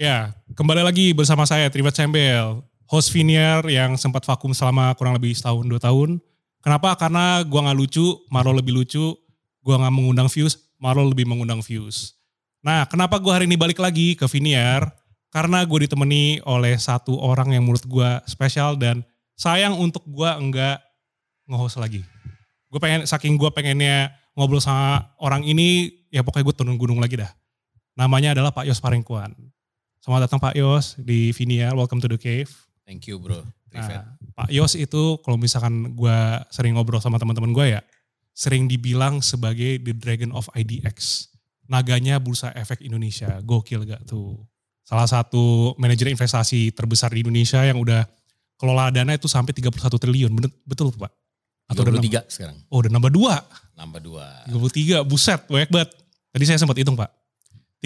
Ya, kembali lagi bersama saya Trivat Sembel, host Vinier yang sempat vakum selama kurang lebih setahun dua tahun. Kenapa? Karena gua nggak lucu, Maro lebih lucu, gua nggak mengundang views, Maro lebih mengundang views. Nah, kenapa gua hari ini balik lagi ke Vinier? Karena gue ditemani oleh satu orang yang menurut gua spesial dan sayang untuk gua enggak nge-host lagi. Gue pengen, saking gue pengennya ngobrol sama orang ini, ya pokoknya gue turun gunung lagi dah. Namanya adalah Pak Yos Parengkuan. Selamat datang Pak Yos di Vinia, welcome to the cave. Thank you bro. Nah, Pak Yos itu kalau misalkan gue sering ngobrol sama teman-teman gue ya, sering dibilang sebagai the dragon of IDX. Naganya Bursa Efek Indonesia, gokil gak tuh? Salah satu manajer investasi terbesar di Indonesia yang udah kelola dana itu sampai 31 triliun, betul, betul Pak? Atau udah 23 sekarang, Oh udah nambah dua. nambah dua. 33, buset, banyak banget. Tadi saya sempat hitung Pak.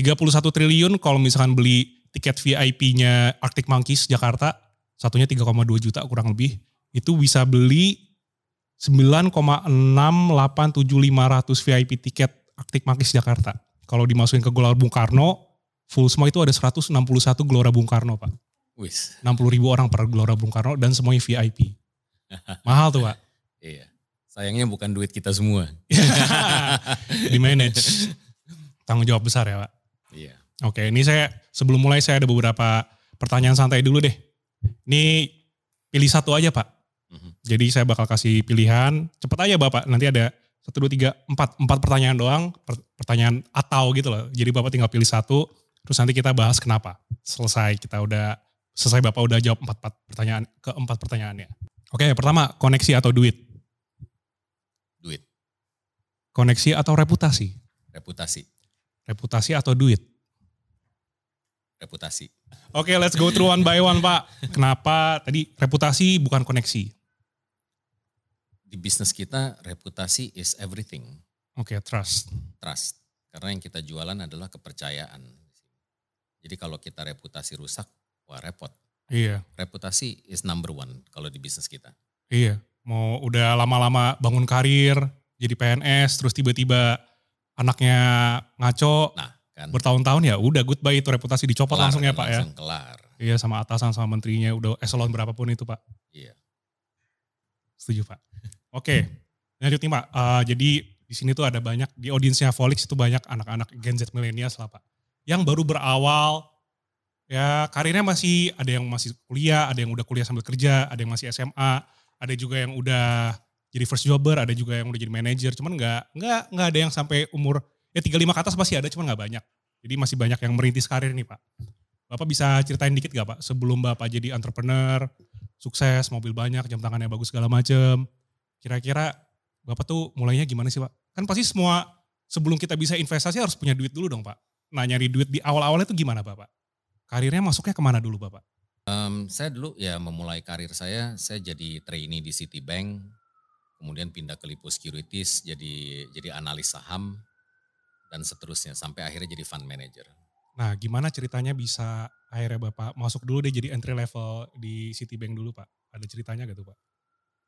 31 triliun kalau misalkan beli tiket VIP-nya Arctic Monkeys Jakarta, satunya 3,2 juta kurang lebih, itu bisa beli 9,687500 VIP tiket Arctic Monkeys Jakarta. Kalau dimasukin ke Gelora Bung Karno, full semua itu ada 161 Gelora Bung Karno Pak. Wis, 60 ribu orang per Gelora Bung Karno dan semuanya VIP. Mahal tuh Pak. iya. Sayangnya bukan duit kita semua. Di manage. Tanggung jawab besar ya Pak. Oke, ini saya sebelum mulai saya ada beberapa pertanyaan santai dulu deh. Ini pilih satu aja Pak. Mhm. Jadi saya bakal kasih pilihan. Cepet aja Bapak, nanti ada satu, dua, tiga, empat, empat pertanyaan doang. Per- Pertanyaan atau gitu loh. Jadi Bapak tinggal pilih satu, terus nanti kita bahas kenapa. Selesai, kita udah, selesai Bapak udah jawab empat, empat pertanyaan, keempat pertanyaannya. Oke, pertama, koneksi atau duit? Duit, Koneksi atau reputasi? reputasi, Reputasi atau duit? Reputasi. Oke, let's go through one by one, Pak. Kenapa tadi reputasi bukan koneksi? Di bisnis kita, reputasi is everything. Oke, trust. Trust. Karena yang kita jualan adalah kepercayaan. Jadi kalau kita reputasi rusak, wah repot. Iya, Reputasi is number one kalau di bisnis kita. iya. Mau udah lama-lama bangun karir, jadi PNS, terus tiba-tiba anaknya ngaco, Nah, kan. bertahun-tahun ya udah goodbye itu reputasi dicopot kelar, langsung ya Pak ya. Langsung kelar. Iya, sama atasan sama menterinya udah eselon berapapun itu Pak. Iya. Setuju Pak. Oke, lanjut nih Pak. Eh, jadi di sini tuh ada banyak, di audiensnya Volix itu banyak anak-anak Gen Z milenials lah Pak. Yang baru berawal, ya karirnya masih, ada yang masih kuliah, ada yang udah kuliah sambil kerja, ada yang masih SMA, ada juga yang udah jadi first jobber, ada juga yang udah jadi manajer, cuman nggak nggak nggak ada yang sampai umur ya 35 ke atas pasti ada, cuman nggak banyak. Jadi masih banyak yang merintis karir nih Pak. Bapak bisa ceritain dikit gak Pak, sebelum Bapak jadi entrepreneur, sukses, mobil banyak, jam tangannya bagus segala macem. Kira-kira Bapak tuh mulainya gimana sih Pak? Kan pasti semua sebelum kita bisa investasi harus punya duit dulu dong Pak. Nah nyari duit di awal-awalnya tuh gimana Bapak? Karirnya masuknya ke mana dulu Bapak? Em, saya dulu ya memulai karir saya, saya jadi trainee di Citibank, kemudian pindah ke Lipo Securities jadi jadi analis saham dan seterusnya sampai akhirnya jadi fund manager. Nah gimana ceritanya bisa akhirnya Bapak masuk dulu deh jadi entry level di Citibank dulu Pak? Ada ceritanya gak tuh Pak?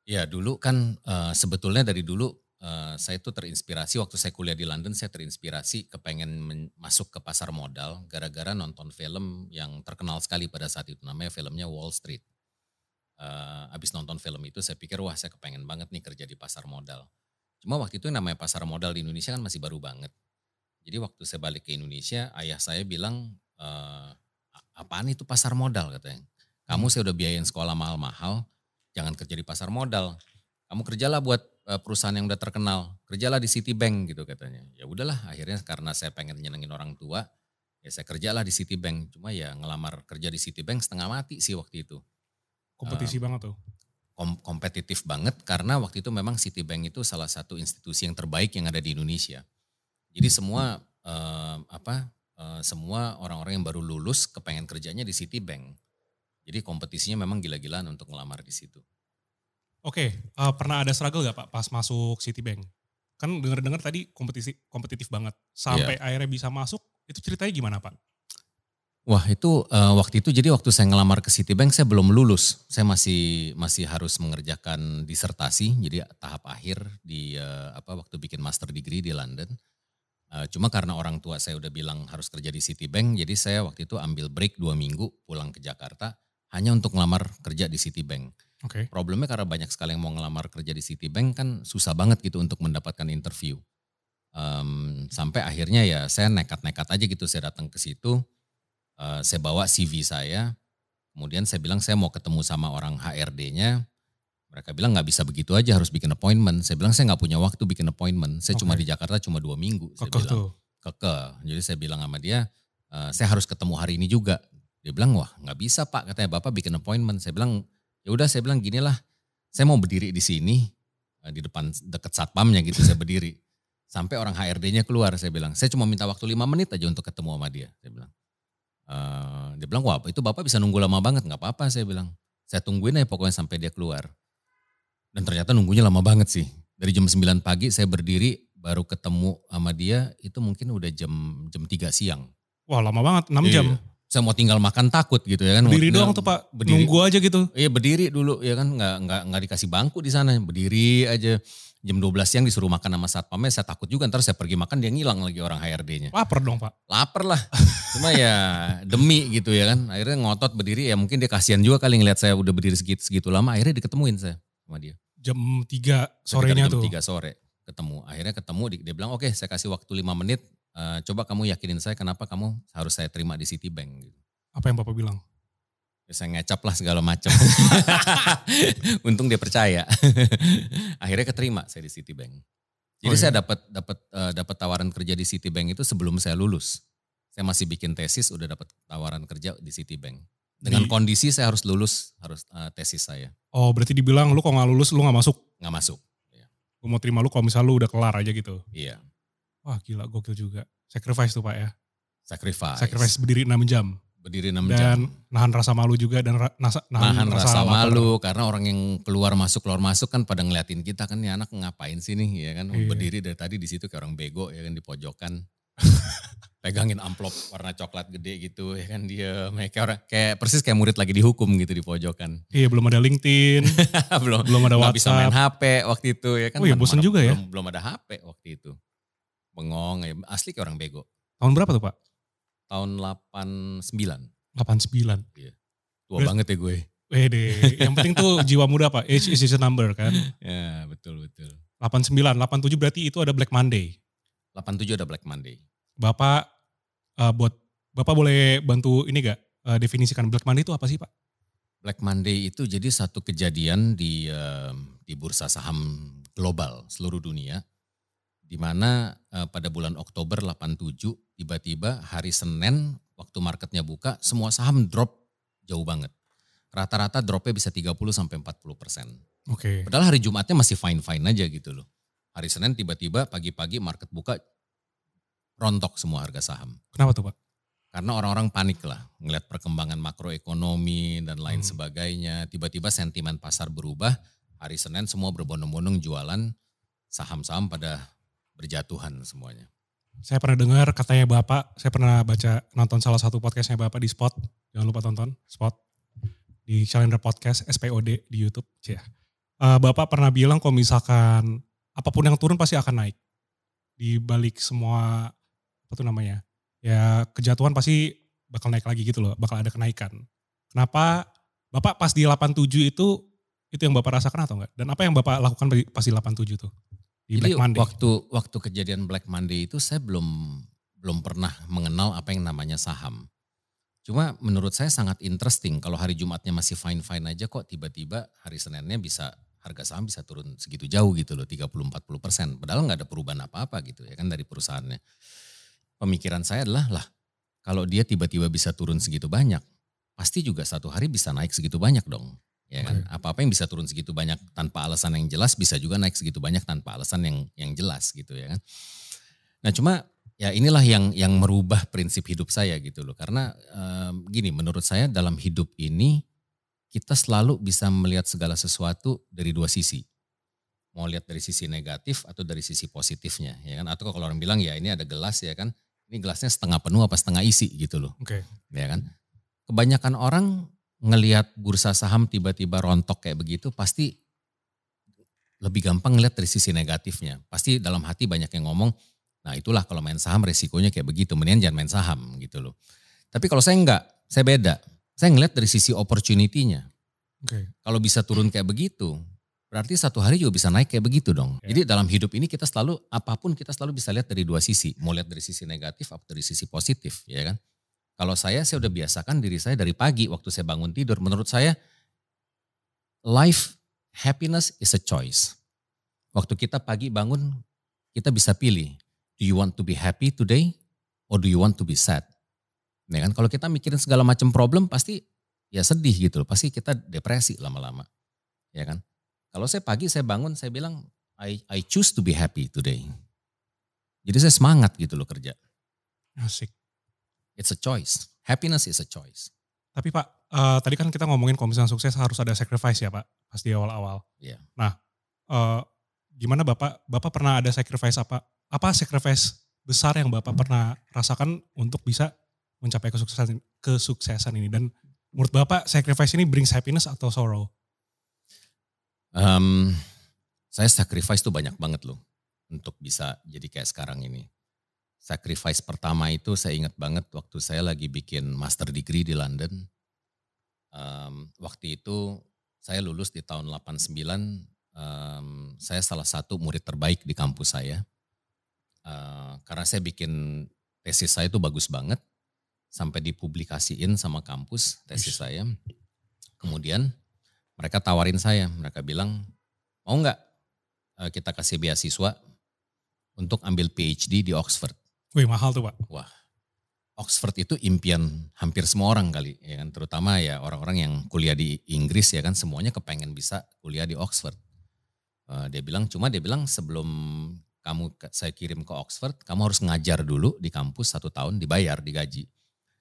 Ya dulu kan eh, sebetulnya dari dulu eh, saya tuh terinspirasi waktu saya kuliah di London saya terinspirasi kepengen men- masuk ke pasar modal gara-gara nonton film yang terkenal sekali pada saat itu namanya filmnya Wall Street. Eh, abis nonton film itu saya pikir wah saya kepengen banget nih kerja di pasar modal. Cuma waktu itu yang namanya pasar modal di Indonesia kan masih baru banget. Jadi waktu saya balik ke Indonesia ayah saya bilang "A- apaan itu pasar modal katanya. Kamu saya udah biayain sekolah mahal-mahal, jangan kerja di pasar modal. Kamu kerjalah buat eh, perusahaan yang udah terkenal, kerjalah di Citibank gitu katanya. Ya udahlah, akhirnya karena saya pengen nyenengin orang tua, ya saya kerjalah di Citibank. Cuma ya ngelamar kerja di Citibank setengah mati sih waktu itu. Kompetisi banget tuh. Kom- kompetitif banget karena waktu itu memang Citibank itu salah satu institusi yang terbaik yang ada di Indonesia. Jadi semua eh, apa eh, semua orang-orang yang baru lulus kepengen kerjanya di Citibank. Jadi kompetisinya memang gila-gilaan untuk ngelamar di situ. Oke, eh, pernah ada struggle gak Pak pas masuk Citibank? Kan denger-dengar tadi kompetisi kompetitif banget. Sampai akhirnya bisa masuk, itu ceritanya gimana Pak? Wah itu eh, waktu itu jadi waktu saya ngelamar ke Citibank saya belum lulus. Saya masih masih harus mengerjakan disertasi. Jadi tahap akhir di eh, apa waktu bikin master degree di London. Uh, cuma karena orang tua saya udah bilang harus kerja di Citibank, jadi saya waktu itu ambil break dua minggu pulang ke Jakarta hanya untuk ngelamar kerja di Citibank. Oke. Okay. Problemnya karena banyak sekali yang mau ngelamar kerja di Citibank kan susah banget gitu untuk mendapatkan interview. Um, sampai akhirnya ya saya nekat-nekat aja gitu saya datang ke situ, uh, saya bawa CV saya, kemudian saya bilang saya mau ketemu sama orang HRD-nya, mereka bilang nggak bisa begitu aja harus bikin appointment. Saya bilang saya nggak punya waktu bikin appointment. Saya okay. cuma di Jakarta cuma dua minggu. Saya Kekeh bilang tuh. keke. Jadi saya bilang sama dia, e, saya harus ketemu hari ini juga. Dia bilang wah nggak bisa pak katanya bapak bikin appointment. Saya bilang ya udah saya bilang gini lah. Saya mau berdiri di sini eh, di depan deket satpamnya gitu saya berdiri. Sampai orang HRD-nya keluar saya bilang saya cuma minta waktu lima menit aja untuk ketemu sama dia. Saya bilang. Uh, dia bilang wah itu bapak bisa nunggu lama banget nggak apa-apa saya bilang. Saya tungguin aja pokoknya sampai dia keluar. Dan ternyata nunggunya lama banget sih. Dari jam 9 pagi saya berdiri baru ketemu sama dia itu mungkin udah jam jam 3 siang. Wah lama banget, 6 Iya. jam. Saya mau tinggal makan takut gitu ya kan. Berdiri doang tuh pak, Berdiri. nunggu aja gitu. Iya berdiri dulu ya kan nggak nggak nggak dikasih bangku di sana berdiri aja jam 12 siang disuruh makan sama satpamnya saya takut juga ntar saya pergi makan dia ngilang lagi orang HRD-nya Lapar dong pak. lapar lah cuma ya demi gitu ya kan akhirnya ngotot berdiri ya mungkin dia kasihan juga kali ngeliat saya udah berdiri segitu segitu lama akhirnya diketemuin saya sama dia Jam 3 Sekitar sorenya jam tuh. 3 sore ketemu. Akhirnya ketemu di- dia bilang oke saya kasih waktu 5 menit. eh, coba kamu yakinin saya kenapa kamu harus saya terima di Citibank. Gitu. Apa yang bapak bilang? Ya, saya ngecap lah segala macam. Untung dia percaya. Akhirnya keterima saya di Citibank. Jadi Oh, iya. saya dapat dapat eh, dapat tawaran kerja di Citibank itu sebelum saya lulus. Saya masih bikin tesis udah dapat tawaran kerja di Citibank. Dengan Di- kondisi saya harus lulus harus eh, tesis saya Oh berarti dibilang lu kalau nggak lulus lu nggak masuk. nggak masuk. Gue mau terima lu kalau misal lu udah kelar aja gitu. Iya. Wah gila gokil juga. Sacrifice tuh pak ya. Sacrifice. Sacrifice berdiri 6 jam. Berdiri 6 Dan jam. nahan rasa malu juga dan ra- nasa, nahan rasa lapar. malu karena orang yang keluar masuk keluar masuk kan pada ngeliatin kita kan nih anak ngapain sih nih ya kan Iya. berdiri dari tadi di situ kayak orang bego ya kan di pojokan pegangin amplop warna coklat gede gitu ya kan dia kayak orang kayak persis kayak murid lagi dihukum gitu di pojokan Iya belum ada LinkedIn, belum belum ada nggak bisa main WhatsApp. HP waktu itu ya kan Oh iya, bosen mana- juga ya. belum, belum ada HP waktu itu bengong ya asli kayak orang bego Tahun berapa tuh pak? tahun 89 89. tua Beres- banget ya gue Wede, yang penting tuh jiwa muda pak, age is just a number kan. ya betul betul 89, 87 berarti itu ada Black Monday. 87 ada Black Monday Bapak eh, buat Bapak boleh bantu ini gak eh, definisikan Black Monday itu apa sih Pak? Black Monday itu jadi satu kejadian di eh, di bursa saham global seluruh dunia di mana eh, pada bulan Oktober 87 tiba-tiba hari Senin waktu marketnya buka semua saham drop jauh banget. Rata-rata dropnya bisa 30 sampai 40 persen. Oke. Padahal hari Jumatnya masih fine-fine aja gitu loh. Hari Senin tiba-tiba pagi-pagi market buka rontok semua harga saham. Kenapa tuh Pak? Karena orang-orang panik lah ngeliat perkembangan makroekonomi dan lain Hmm. sebagainya. Tiba-tiba sentimen pasar berubah. Hari Senin semua berbondong-bondong jualan saham-saham pada berjatuhan semuanya. Saya pernah dengar katanya Bapak, saya pernah baca nonton salah satu podcastnya Bapak di Spot. Jangan lupa tonton Spot di Challenger Podcast SPOD di YouTube. Eh, Bapak pernah bilang kalau misalkan apa pun yang turun pasti akan naik. Di balik semua apa tuh namanya? Ya kejatuhan pasti bakal naik lagi gitu loh, bakal ada kenaikan. Kenapa Bapak pas di 87 itu itu yang Bapak rasakan atau enggak? Dan apa yang Bapak lakukan pas di 87 tuh? Di Jadi Black Monday. waktu waktu kejadian Black Monday itu saya belum belum pernah mengenal apa yang namanya saham. Cuma menurut saya sangat interesting kalau hari Jumatnya masih fine-fine aja kok tiba-tiba hari Seninnya bisa harga saham bisa turun segitu jauh gitu loh 30-40 persen. Padahal nggak ada perubahan apa-apa gitu ya kan dari perusahaannya. Pemikiran saya adalah lah kalau dia tiba-tiba bisa turun segitu banyak pasti juga satu hari bisa naik segitu banyak dong. Ya kan? Apa-apa yang bisa turun segitu banyak tanpa alasan yang jelas bisa juga naik segitu banyak tanpa alasan yang yang jelas gitu ya kan. Nah cuma ya inilah yang yang merubah prinsip hidup saya gitu loh. Karena em, gini menurut saya dalam hidup ini kita selalu bisa melihat segala sesuatu dari dua sisi. Mau lihat dari sisi negatif atau dari sisi positifnya ya kan. Atau kalau orang bilang ya ini ada gelas ya kan. Ini gelasnya setengah penuh apa setengah isi gitu loh Oke. ya kan. Kebanyakan orang ngelihat bursa saham tiba-tiba rontok kayak begitu pasti lebih gampang ngelihat dari sisi negatifnya. Pasti dalam hati banyak yang ngomong, Nah itulah kalau main saham resikonya kayak begitu, mendingan jangan main saham gitu loh. Tapi kalau saya enggak, saya beda. Saya ngeliat dari sisi opportunity-nya. Oke. Kalau bisa turun kayak begitu, berarti satu hari juga bisa naik kayak begitu dong. Ya. Jadi dalam hidup ini kita selalu, apa pun kita selalu bisa lihat dari dua sisi. Mau lihat dari sisi negatif atau dari sisi positif ya kan. Kalau saya, saya udah biasakan diri saya dari pagi waktu saya bangun tidur. Menurut saya, life happiness is a choice. Waktu kita pagi bangun, kita bisa pilih. Do you want to be happy today or do you want to be sad? Ya kan? Kalau kita mikirin segala macam problem pasti ya sedih gitu loh. Pasti kita depresi lama-lama. Ya kan? Kalau saya pagi saya bangun saya bilang I I choose to be happy today. Jadi saya semangat gitu loh kerja. Asik. It's a choice. Happiness is a choice. Tapi Pak, eh, tadi kan kita ngomongin kalau misalnya sukses harus ada sacrifice ya Pak, pas di awal-awal. Iya. Nah, eh, gimana Bapak, Bapak pernah ada sacrifice apa? Apa sacrifice besar yang Bapak pernah rasakan untuk bisa mencapai kesuksesan kesuksesan ini? Dan menurut Bapak sacrifice ini brings happiness atau sorrow? Em, saya sacrifice tuh banyak banget loh untuk bisa jadi kayak sekarang ini. Sacrifice pertama itu saya ingat banget waktu saya lagi bikin master degree di London. Em, waktu itu saya lulus di tahun 89, em, saya salah satu murid terbaik di kampus saya. Eh, karena saya bikin tesis saya itu bagus banget, sampai dipublikasiin sama kampus tesis saya. Kemudian mereka tawarin saya, mereka bilang mau nggak eh, kita kasih beasiswa untuk ambil PhD di Oxford. Wih mahal tuh Pak. Oxford itu impian hampir semua orang kali, ya kan? Terutama ya orang-orang yang kuliah di Inggris ya kan, semuanya kepengen bisa kuliah di Oxford. Eh, dia bilang, cuma dia bilang sebelum kamu saya kirim ke Oxford, kamu harus ngajar dulu di kampus satu tahun, dibayar, digaji.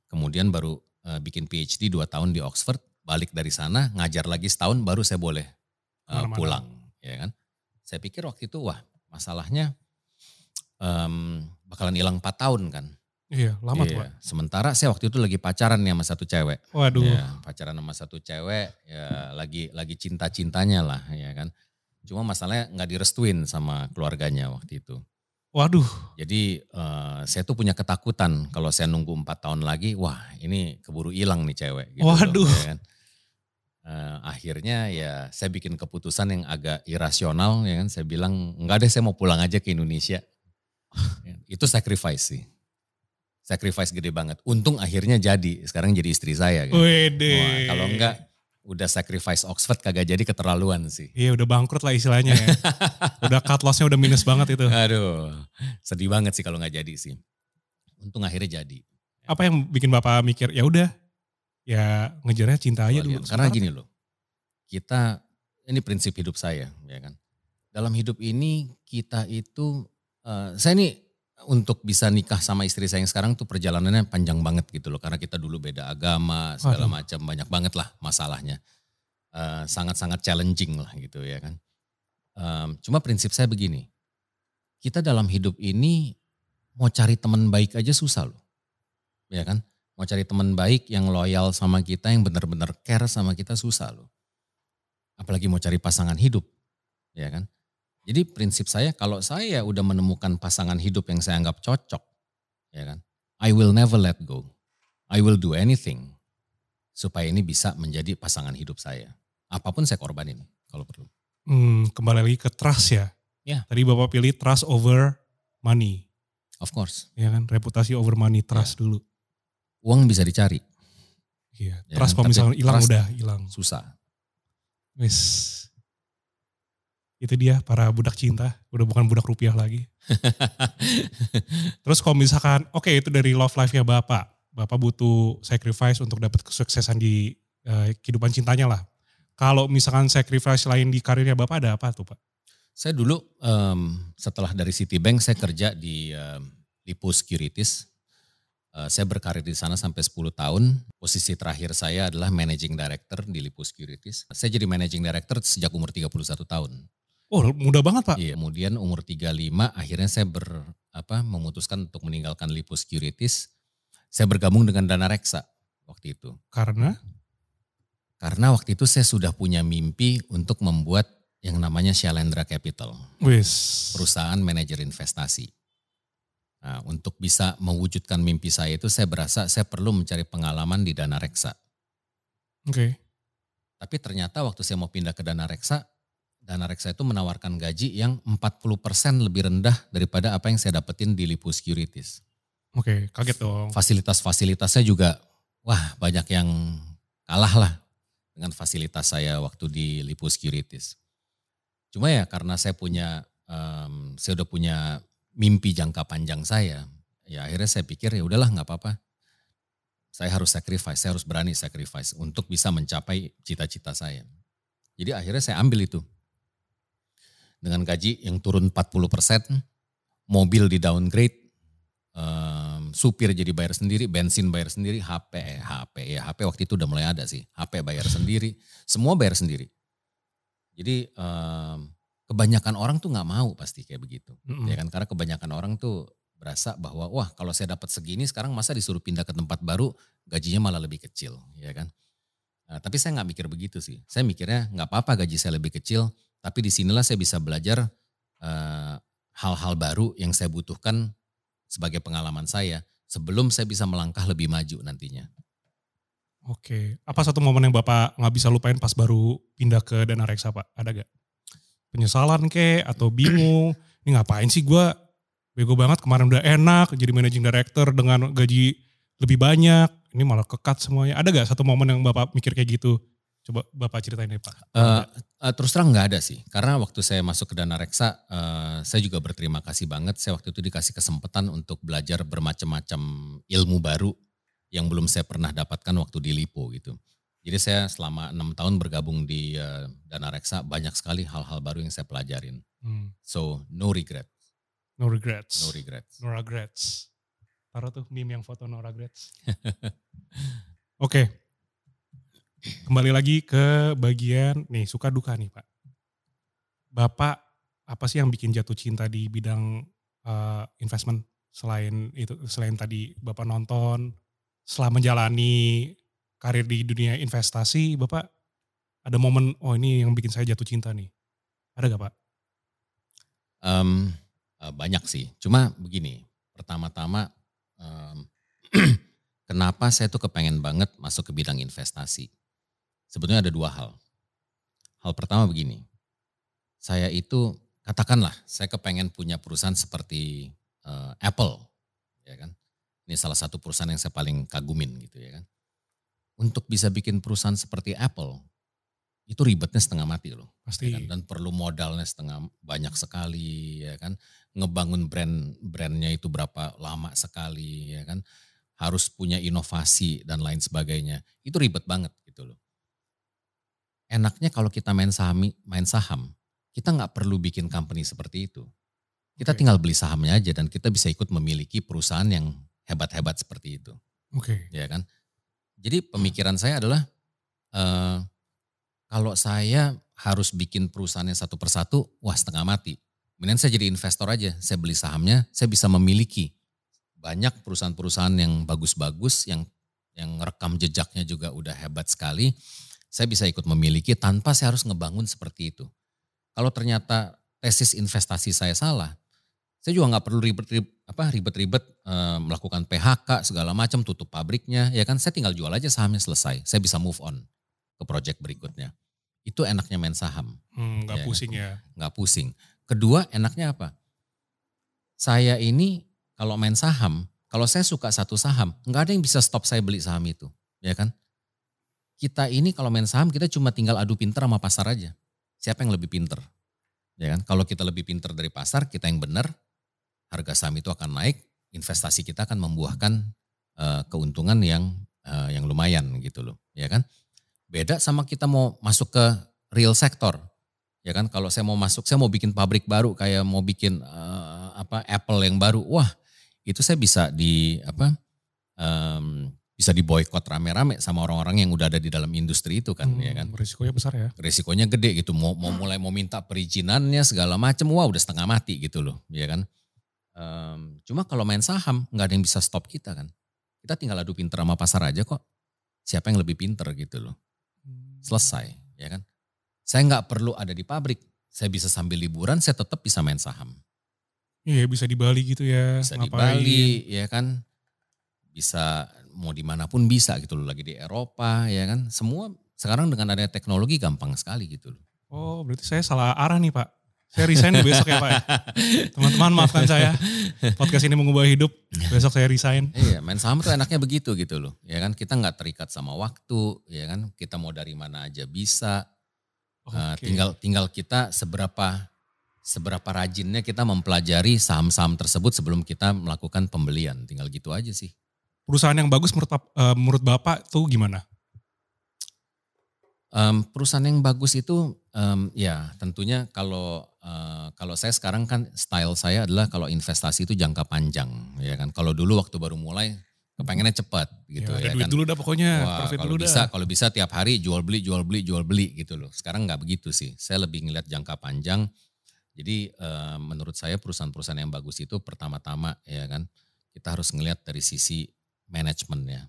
Kemudian baru eh, bikin PhD dua tahun di Oxford, balik dari sana ngajar lagi setahun, baru saya boleh eh, Ke mana-mana. pulang, ya kan? Saya pikir waktu itu wah masalahnya em, bakalan hilang 4 tahun kan. Iya lama tuh Pak. Iya. Sementara saya waktu itu lagi pacaran nih sama satu cewek. Waduh. Ya, pacaran sama satu cewek ya lagi lagi cinta-cintanya lah ya kan. Cuma masalahnya nggak direstuin sama keluarganya waktu itu. Waduh. Jadi eh, saya tuh punya ketakutan kalau saya nunggu empat tahun lagi, wah ini keburu hilang nih cewek. gitu loh, Waduh. ya kan. Eh, akhirnya ya saya bikin keputusan yang agak irasional ya kan. Saya bilang enggak deh saya mau pulang aja ke Indonesia. Ya, Itu sacrifice sih. Sacrifice gede banget. Untung akhirnya jadi. Sekarang jadi istri saya. Kan. Wede. Wah, kalau enggak udah sacrifice Oxford kagak jadi keterlaluan sih. Iya udah bangkrut lah istilahnya ya. udah cut lossnya udah minus banget itu. Aduh, sedih banget sih kalau nggak jadi sih. Untung akhirnya jadi. Apa yang bikin Bapak mikir ya udah ya ngejarnya cinta aja dulu. Karena gini loh, kita ini prinsip hidup saya, ya kan. Dalam hidup ini kita itu, eh, saya ini untuk bisa nikah sama istri saya yang sekarang tuh perjalanannya panjang banget gitu loh. Karena kita dulu beda agama, segala macam banyak banget lah masalahnya. Eh, Sangat-sangat challenging lah gitu ya kan. Em, cuma prinsip saya begini, kita dalam hidup ini mau cari teman baik aja susah loh, ya kan? Mau cari teman baik yang loyal sama kita, yang benar-benar care sama kita susah loh. Apalagi mau cari pasangan hidup, ya kan? Jadi prinsip saya kalau saya udah menemukan pasangan hidup yang saya anggap cocok, ya kan? I will never let go. I will do anything supaya ini bisa menjadi pasangan hidup saya. Apa pun saya korbanin kalau perlu. Hmm, kembali lagi ke trust ya. Ya. Tadi Bapak pilih trust over money. Of course, Ya kan, reputasi over money, trust dulu. Uang bisa dicari, Iya, Ya, trust kalau misalnya hilang udah hilang. susah. Wis. Itu dia para budak cinta, udah bukan budak rupiah lagi. Terus kalau misalkan, oke itu dari love life-nya Bapak. Bapak butuh sacrifice untuk dapat kesuksesan di eh, kehidupan cintanya lah. Kalau misalkan sacrifice lain di karirnya Bapak ada apa tuh Pak? Saya dulu em, setelah dari Citibank saya kerja di em, Lipo Securities. Eh, saya berkarir di sana sampai 10 tahun. Posisi terakhir saya adalah Managing Director di Lipo Securities. Saya jadi Managing Director sejak umur 31 tahun. Oh mudah banget Pak. Iya, kemudian umur 35 akhirnya saya ber apa memutuskan untuk meninggalkan Lipo Securities. Saya bergabung dengan Dana Reksa waktu itu. Karena? Karena waktu itu saya sudah punya mimpi untuk membuat yang namanya Shalendra Capital, Wis. perusahaan manajer investasi. Nah, untuk bisa mewujudkan mimpi saya itu saya berasa saya perlu mencari pengalaman di Dana Reksa. Oke. Okay. Tapi ternyata waktu saya mau pindah ke Dana Reksa, Dana Reksa itu menawarkan gaji yang 40% lebih rendah daripada apa yang saya dapetin di Lipo Securities. Oke, okay, kaget dong. Fasilitas-fasilitasnya juga, wah banyak yang kalah lah dengan fasilitas saya waktu di Lipo Securities. Cuma ya karena saya punya, um, saya udah punya mimpi jangka panjang saya, ya akhirnya saya pikir ya udahlah nggak apa-apa. Saya harus sacrifice, saya harus berani sacrifice untuk bisa mencapai cita-cita saya. Jadi akhirnya saya ambil itu. Dengan gaji yang turun 40 persen, mobil di downgrade, um, supir jadi bayar sendiri, bensin bayar sendiri, HP, eh, HP ya HP waktu itu udah mulai ada sih, HP bayar sendiri, semua bayar sendiri. Jadi um, kebanyakan orang tuh nggak mau pasti kayak begitu, mm-hmm. ya kan? Karena kebanyakan orang tuh berasa bahwa wah kalau saya dapat segini sekarang masa disuruh pindah ke tempat baru gajinya malah lebih kecil, ya kan? Nah, tapi saya nggak mikir begitu sih. Saya mikirnya nggak apa-apa gaji saya lebih kecil, tapi di sinilah saya bisa belajar uh, hal-hal baru yang saya butuhkan sebagai pengalaman saya sebelum saya bisa melangkah lebih maju nantinya. Oke, apa satu momen yang Bapak nggak bisa lupain pas baru pindah ke Dana Reksa Pak? Ada gak? Penyesalan ke atau bingung ini ngapain sih gue bego banget kemarin udah enak jadi managing director dengan gaji lebih banyak. Ini malah kekat semuanya. Ada gak satu momen yang bapak mikir kayak gitu? Coba bapak ceritain deh pak. Uh, uh, terus terang nggak ada sih. Karena waktu saya masuk ke dana reksa uh, saya juga berterima kasih banget. Saya waktu itu dikasih kesempatan untuk belajar bermacam-macam ilmu baru yang belum saya pernah dapatkan waktu di lipo gitu jadi saya selama enam tahun bergabung di uh, Dana Reksa banyak sekali hal-hal baru yang saya pelajarin. Hmm. So no regret. No regrets. No regrets. No regrets. Taruh tuh meme yang foto no regrets. Oke. okay. Kembali lagi ke bagian nih suka duka nih Pak. Bapak apa sih yang bikin jatuh cinta di bidang uh, investment selain itu selain tadi Bapak nonton setelah menjalani karir di dunia investasi, Bapak ada momen, oh ini yang bikin saya jatuh cinta nih. Ada gak Pak? Um, banyak sih, cuma begini, pertama-tama um, kenapa saya tuh kepengen banget masuk ke bidang investasi. Sebetulnya ada dua hal. Hal pertama begini, saya itu katakanlah saya kepengen punya perusahaan seperti uh, Apple, ya kan? Ini salah satu perusahaan yang saya paling kagumin gitu ya kan untuk bisa bikin perusahaan seperti Apple itu ribetnya setengah mati loh. Pasti. Ya kan? Dan perlu modalnya setengah banyak sekali ya kan. Ngebangun brand brandnya itu berapa lama sekali ya kan. Harus punya inovasi dan lain sebagainya. Itu ribet banget gitu loh. Enaknya kalau kita main saham, main saham, kita nggak perlu bikin company seperti itu. Kita okay. tinggal beli sahamnya aja dan kita bisa ikut memiliki perusahaan yang hebat-hebat seperti itu. Oke. Okay. Ya kan? Jadi pemikiran saya adalah uh, kalau saya harus bikin perusahaannya satu persatu, wah setengah mati. Kemudian saya jadi investor aja, saya beli sahamnya, saya bisa memiliki banyak perusahaan-perusahaan yang bagus-bagus, yang yang rekam jejaknya juga udah hebat sekali. Saya bisa ikut memiliki tanpa saya harus ngebangun seperti itu. Kalau ternyata tesis investasi saya salah, saya juga nggak perlu ribet-ribet apa ribet-ribet e, melakukan PHK segala macam tutup pabriknya ya kan? Saya tinggal jual aja sahamnya selesai. Saya bisa move on ke project berikutnya. Itu enaknya main saham. Hmm, nggak hmm, pusing kan? ya? Nggak pusing. Kedua enaknya apa? Saya ini kalau main saham kalau saya suka satu saham nggak ada yang bisa stop saya beli saham itu ya kan? Kita ini kalau main saham kita cuma tinggal adu pinter sama pasar aja. Siapa yang lebih pinter? Ya kan? Kalau kita lebih pinter dari pasar kita yang benar harga saham itu akan naik, investasi kita akan membuahkan uh, keuntungan yang uh, yang lumayan gitu loh, ya kan? Beda sama kita mau masuk ke real sektor. Ya kan kalau saya mau masuk, saya mau bikin pabrik baru kayak mau bikin uh, apa Apple yang baru. Wah, itu saya bisa di apa um, bisa diboykot rame-rame sama orang-orang yang udah ada di dalam industri itu kan, hmm, ya kan? Risikonya besar ya? Risikonya gede gitu. Mau mau mulai mau minta perizinannya segala macam, wah udah setengah mati gitu loh, ya kan? Um, cuma kalau main saham nggak ada yang bisa stop kita kan. Kita tinggal adu pinter sama pasar aja kok. Siapa yang lebih pinter gitu loh. Hmm. Selesai ya kan. Saya nggak perlu ada di pabrik. Saya bisa sambil liburan saya tetap bisa main saham. Iya bisa di Bali gitu ya. Bisa di ngapain. Bali ya kan. Bisa mau di mana pun bisa gitu loh. Lagi di Eropa ya kan. Semua sekarang dengan adanya teknologi gampang sekali gitu loh. Oh berarti saya salah arah nih Pak. Saya resign besok ya Pak ya. Teman-teman maafkan saya. Podcast ini mengubah hidup. Besok saya resign. Iya, main saham tuh enaknya begitu gitu loh. Ya kan kita nggak terikat sama waktu, ya kan kita mau dari mana aja bisa. Uh, Oke. tinggal tinggal kita seberapa seberapa rajinnya kita mempelajari saham-saham tersebut sebelum kita melakukan pembelian. Tinggal gitu aja sih. Perusahaan yang bagus menurut, eh, menurut Bapak tuh gimana? Em, perusahaan yang bagus itu em, ya tentunya kalau eh, kalau saya sekarang kan style saya adalah kalau investasi itu jangka panjang ya kan. Kalau dulu waktu baru mulai kepengennya cepat gitu ya, ya, ada duit kan. dulu dah pokoknya. Wah, profit kalau dulu bisa dah. kalau bisa tiap hari jual beli jual beli jual beli gitu loh. Sekarang nggak begitu sih. Saya lebih ngelihat jangka panjang. Jadi eh, menurut saya perusahaan-perusahaan yang bagus itu pertama-tama ya kan kita harus ngelihat dari sisi manajemennya.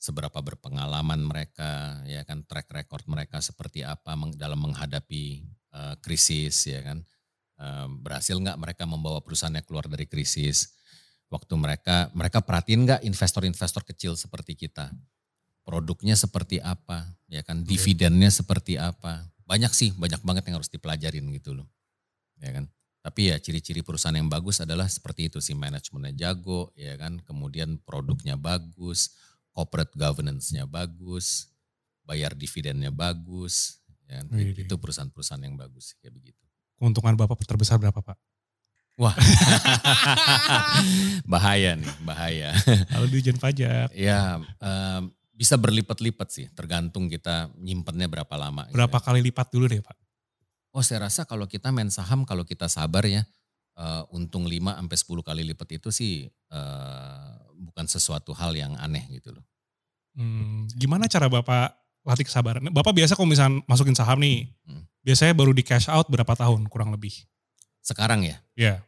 Seberapa berpengalaman mereka ya kan track record mereka seperti apa dalam menghadapi eh, krisis ya kan. Eh, berhasil nggak mereka membawa perusahaannya keluar dari krisis? Waktu mereka mereka perhatiin nggak investor-investor kecil seperti kita? produknya seperti apa, ya kan, dividennya seperti apa. Banyak sih, banyak banget yang harus dipelajarin gitu loh. Ya kan. Tapi ya ciri-ciri perusahaan yang bagus adalah seperti itu sih, manajemennya jago, ya kan, kemudian produknya bagus, corporate governance-nya bagus, bayar dividennya bagus, ya kan. Itu perusahaan-perusahaan yang bagus kayak begitu. Keuntungan Bapak terbesar berapa Pak? Wah. bahaya nih, bahaya. Kalau dijen pajak. Ya, em, bisa berlipat-lipat sih, tergantung kita nyimpennya berapa lama. gitu Berapa ya. kali lipat dulu deh Pak? Oh saya rasa kalau kita main saham, kalau kita sabar ya, eh, untung 5 sampai 10 kali lipat itu sih eh, bukan sesuatu hal yang aneh gitu loh. Hmm, gimana cara Bapak latih kesabaran? Bapak biasa kalau misalnya masukin saham nih, Hmm. biasanya baru di cash out berapa tahun kurang lebih? Sekarang ya, Ya,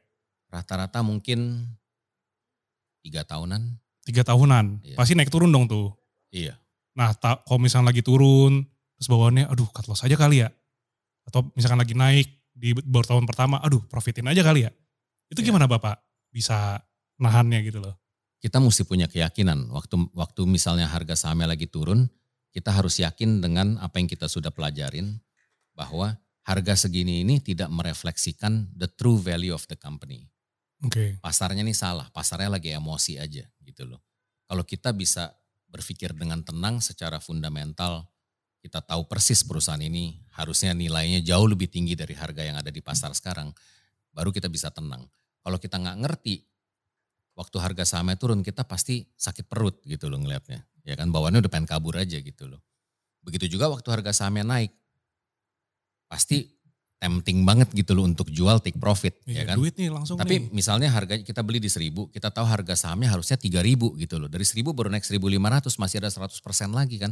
rata-rata mungkin tiga tahunan. tiga tahunan. Iya. Pasti naik turun dong tuh. Iya. Nah, ta- kalau misalnya lagi turun, terus bawaannya, aduh cut loss aja kali ya. Atau misalkan lagi naik di baru tahun pertama, aduh profitin aja kali ya. Itu Iya. gimana Bapak bisa nahannya gitu loh? Kita mesti punya keyakinan. Waktu waktu misalnya harga sahamnya lagi turun, kita harus yakin dengan apa yang kita sudah pelajarin bahwa harga segini ini tidak merefleksikan the true value of the company. Oke. pasarnya nih salah, pasarnya lagi emosi aja gitu loh. Kalau kita bisa berpikir dengan tenang secara fundamental, kita tahu persis perusahaan ini harusnya nilainya jauh lebih tinggi dari harga yang ada di pasar sekarang, baru kita bisa tenang. Kalau kita nggak ngerti, waktu harga sahamnya turun kita pasti sakit perut gitu loh ngelihatnya. Ya kan bawaannya udah pengen kabur aja gitu loh. Begitu juga waktu harga sahamnya naik, pasti tempting banget gitu loh untuk jual take profit, ya Iya, kan? duit nih langsung Tapi nih. misalnya harga kita beli di 1000, kita tahu harga sahamnya harusnya 3000 gitu loh. Dari 1000 baru naik 1500 masih ada 100% lagi kan.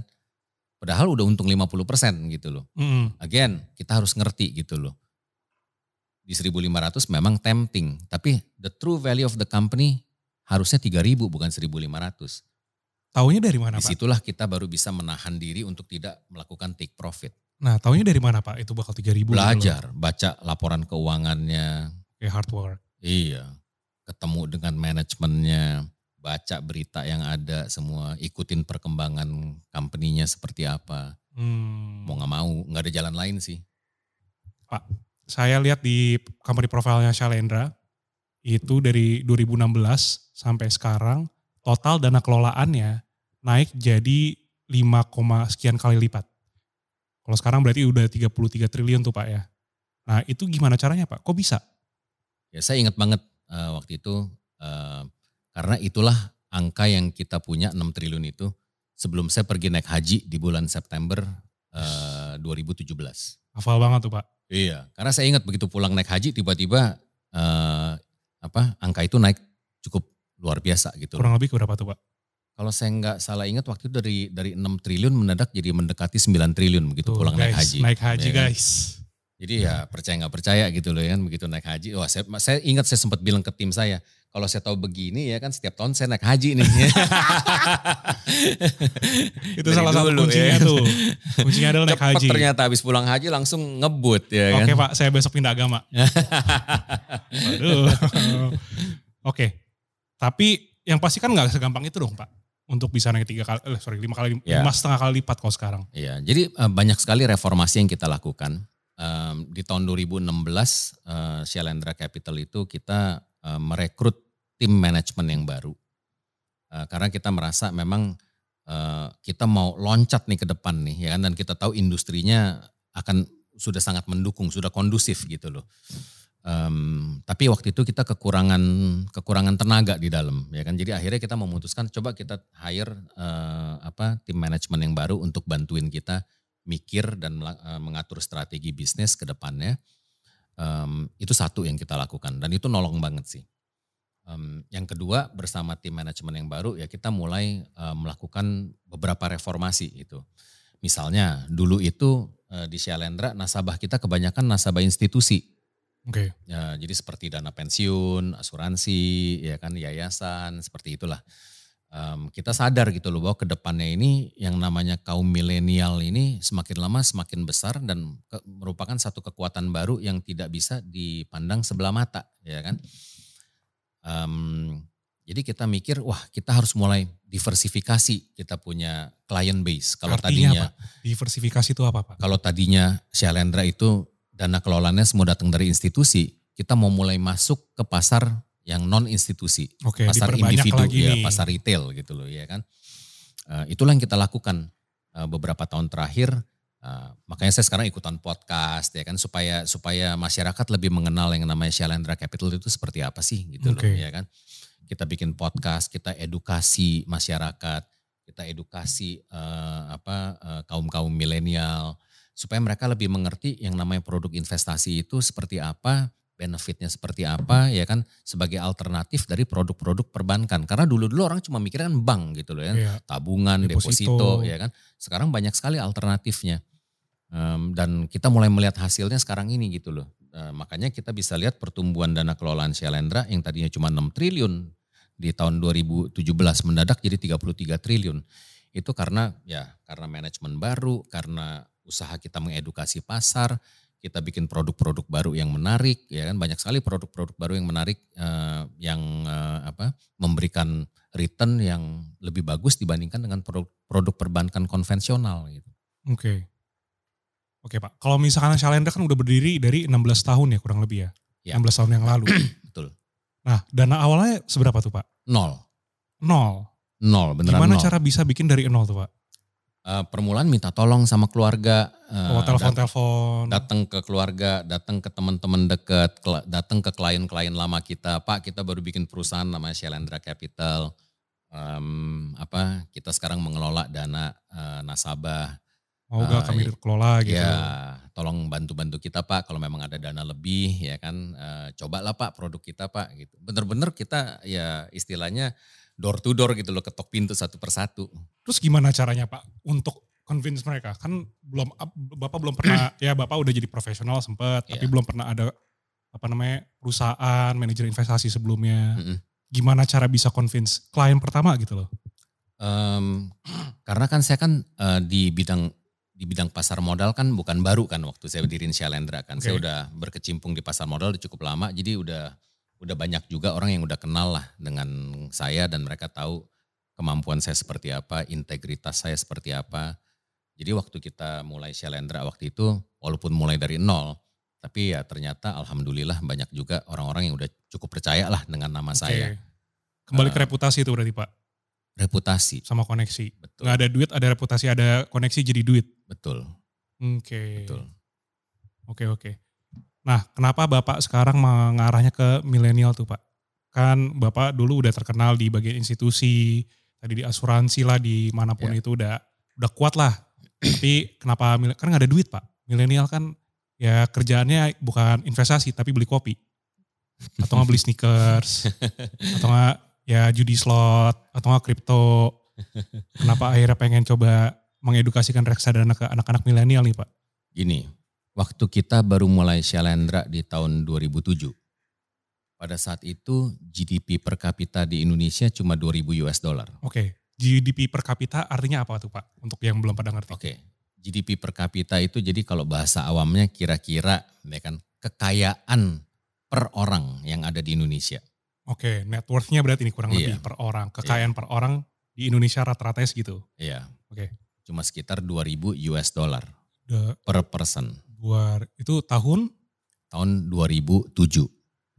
Padahal udah untung 50% gitu loh. Mm-mm. Again, kita harus ngerti gitu loh. Di 1500 memang tempting, tapi the true value of the company harusnya 3000 bukan 1500. Taunya dari mana Pak? Di situlah kita baru bisa menahan diri untuk tidak melakukan take profit. Nah, taunya dari mana Pak? Itu bakal 3000 gitu. Belajar, baca laporan keuangannya, Kayak hard work. Iya, ketemu dengan manajemennya, baca berita yang ada semua, ikutin perkembangan company-nya seperti apa. Hmm. Mau nggak mau, nggak ada jalan lain sih. Saya lihat di company profile-nya Shalendra, itu dari 2016 sampai sekarang, total dana kelolaannya naik jadi 5, sekian kali lipat. Kalau sekarang berarti udah 33 triliun tuh Pak ya. Nah itu gimana caranya Pak? Kok bisa? Ya saya ingat banget eh, waktu itu, eh, karena itulah angka yang kita punya 6 triliun itu sebelum saya pergi naik haji di bulan September eh, 2017. Hafal banget tuh Pak. Iya, karena saya ingat begitu pulang naik haji tiba-tiba eh, apa angka itu naik cukup luar biasa gitu. Kurang lebih berapa tuh Pak? Kalau saya nggak salah ingat waktu itu dari dari 6 triliun mendadak jadi mendekati 9 triliun begitu pulang naik guys, haji. Naik haji Ya kan? guys. Jadi ya percaya nggak percaya gitu loh ya kan begitu naik haji. Wah saya, saya ingat saya sempat bilang ke tim saya, kalau saya tahu begini ya kan setiap tahun saya naik haji nih. Itu salah satu kuncinya ya. tuh. Kuncinya adalah naik Cepet haji. ternyata habis pulang haji langsung ngebut ya kan. Oke Pak, saya besok pindah agama. Oke. Tapi yang pasti kan nggak segampang itu dong Pak. Untuk bisa naik tiga kali, eh, sorry lima kali, Ya. lima setengah kali lipat kalau sekarang. Iya, jadi eh, banyak sekali reformasi yang kita lakukan. Em, di tahun 2016 eh, Shalendra Capital itu kita eh, merekrut tim manajemen yang baru. Eh, karena kita merasa memang eh, kita mau loncat nih ke depan nih ya kan dan kita tahu industrinya akan sudah sangat mendukung, sudah kondusif gitu loh. Em, tapi waktu itu kita kekurangan kekurangan tenaga di dalam ya kan jadi akhirnya kita memutuskan coba kita hire eh, apa tim manajemen yang baru untuk bantuin kita mikir dan mengatur strategi bisnis ke depannya Em, itu satu yang kita lakukan dan itu nolong banget sih Em, yang kedua bersama tim manajemen yang baru ya kita mulai eh, melakukan beberapa reformasi itu misalnya dulu itu eh, di Shalendra nasabah kita kebanyakan nasabah institusi Oke. Ya, jadi seperti dana pensiun, asuransi, ya kan yayasan, seperti itulah. Em, kita sadar gitu loh bahwa ke depannya ini yang namanya kaum milenial ini semakin lama semakin besar dan ke- merupakan satu kekuatan baru yang tidak bisa dipandang sebelah mata, ya kan. Em, jadi kita mikir, wah kita harus mulai diversifikasi kita punya client base. Kalau Artinya tadinya apa? Diversifikasi itu apa Pak? kalau tadinya Shalendra itu dana kelolanya semua datang dari institusi, kita mau mulai masuk ke pasar yang non institusi, Oke, pasar individu, lagi ya nih. pasar retail gitu loh, ya kan. Eh, itulah yang kita lakukan eh, beberapa tahun terakhir. Eh, makanya saya sekarang ikutan podcast ya kan supaya supaya masyarakat lebih mengenal yang namanya Shalendra Capital itu seperti apa sih gitu loh, Oke. ya kan. Kita bikin podcast, kita edukasi masyarakat, kita edukasi eh, apa eh, kaum-kaum milenial supaya mereka lebih mengerti yang namanya produk investasi itu seperti apa, benefitnya seperti apa, ya kan sebagai alternatif dari produk-produk perbankan. Karena dulu-dulu orang cuma mikirnya kan bank gitu loh ya, Iya. tabungan, Deposito. deposito, ya kan. Sekarang banyak sekali alternatifnya. Em, dan kita mulai melihat hasilnya sekarang ini gitu loh. Eh, makanya kita bisa lihat pertumbuhan dana kelolaan Shalendra yang tadinya cuma 6 triliun di tahun 2017 mendadak jadi 33 triliun. Itu karena ya karena manajemen baru, karena usaha kita mengedukasi pasar, kita bikin produk-produk baru yang menarik, ya kan banyak sekali produk-produk baru yang menarik eh, yang eh, apa memberikan return yang lebih bagus dibandingkan dengan produk, produk perbankan konvensional gitu. Oke. Oke Pak, kalau misalkan Shalendra kan udah berdiri dari 16 tahun ya kurang lebih ya. Ya. 16 tahun yang lalu. Betul. Nah dana awalnya seberapa tuh Pak? Nol, Nol. nol beneran Gimana nol. cara bisa bikin dari nol tuh Pak? Eh, permulaan minta tolong sama keluarga, eh, Oh dat- telepon-telepon. datang ke keluarga, datang ke teman-teman dekat, datang ke klien-klien lama kita. Pak, kita baru bikin perusahaan namanya Shalendra Capital. Em, apa? Kita sekarang mengelola dana eh, nasabah. Mau gak Ah, kami kelola gitu. Ya, tolong bantu-bantu kita Pak. Kalau memang ada dana lebih, ya kan, eh, cobalah Pak produk kita Pak. Gitu. Bener-bener kita ya istilahnya door to door gitu loh, ketok pintu satu persatu. Terus gimana caranya Pak untuk convince mereka? Kan belum Bapak belum pernah ya Bapak udah jadi profesional sempet, tapi Iya. belum pernah ada apa namanya perusahaan manajer investasi sebelumnya. Mm-mm. Gimana cara bisa convince klien pertama gitu loh? Em, karena kan saya kan eh, di bidang di bidang pasar modal kan bukan baru kan waktu saya berdiriin Shalendra kan. Saya Oke. udah berkecimpung di pasar modal udah cukup lama jadi udah udah banyak juga orang yang udah kenal lah dengan saya dan mereka tahu kemampuan saya seperti apa, integritas saya seperti apa. Jadi waktu kita mulai Shalendra waktu itu walaupun mulai dari nol tapi ya ternyata alhamdulillah banyak juga orang-orang yang udah cukup percaya lah dengan nama saya. Oke. Kembali ke Eh, reputasi itu berarti Pak, Reputasi, sama koneksi. betul. Nggak ada duit, ada reputasi, ada koneksi jadi duit. Betul, Oke. betul. Oke oke. Nah, kenapa Bapak sekarang mengarahnya ke milenial tuh Pak? Kan Bapak dulu udah terkenal di bagian institusi, tadi di asuransi lah, di mana pun Ya. itu udah udah kuat lah. Tapi kenapa kan nggak ada duit Pak? Milenial kan ya kerjaannya bukan investasi tapi beli kopi. Atau nggak beli sneakers, atau nggak ya judi slot, atau nggak kripto. Kenapa akhirnya pengen coba mengedukasikan reksadana ke anak-anak milenial nih Pak? Gini, waktu kita baru mulai Shalendra di tahun 2007, Pada saat itu GDP per kapita di Indonesia cuma 2000 US dollar. Oke, GDP per kapita artinya apa tuh Pak? Untuk yang belum pada ngerti. Oke, GDP per kapita itu jadi kalau bahasa awamnya kira-kira ya kan kekayaan per orang yang ada di Indonesia. Oke, net worth-nya berarti ini kurang Iya. lebih per orang. Kekayaan per orang di Indonesia rata-ratanya segitu. Iya. Oke. Cuma sekitar 2000 US dollar The, per person dua, itu tahun tahun 2007.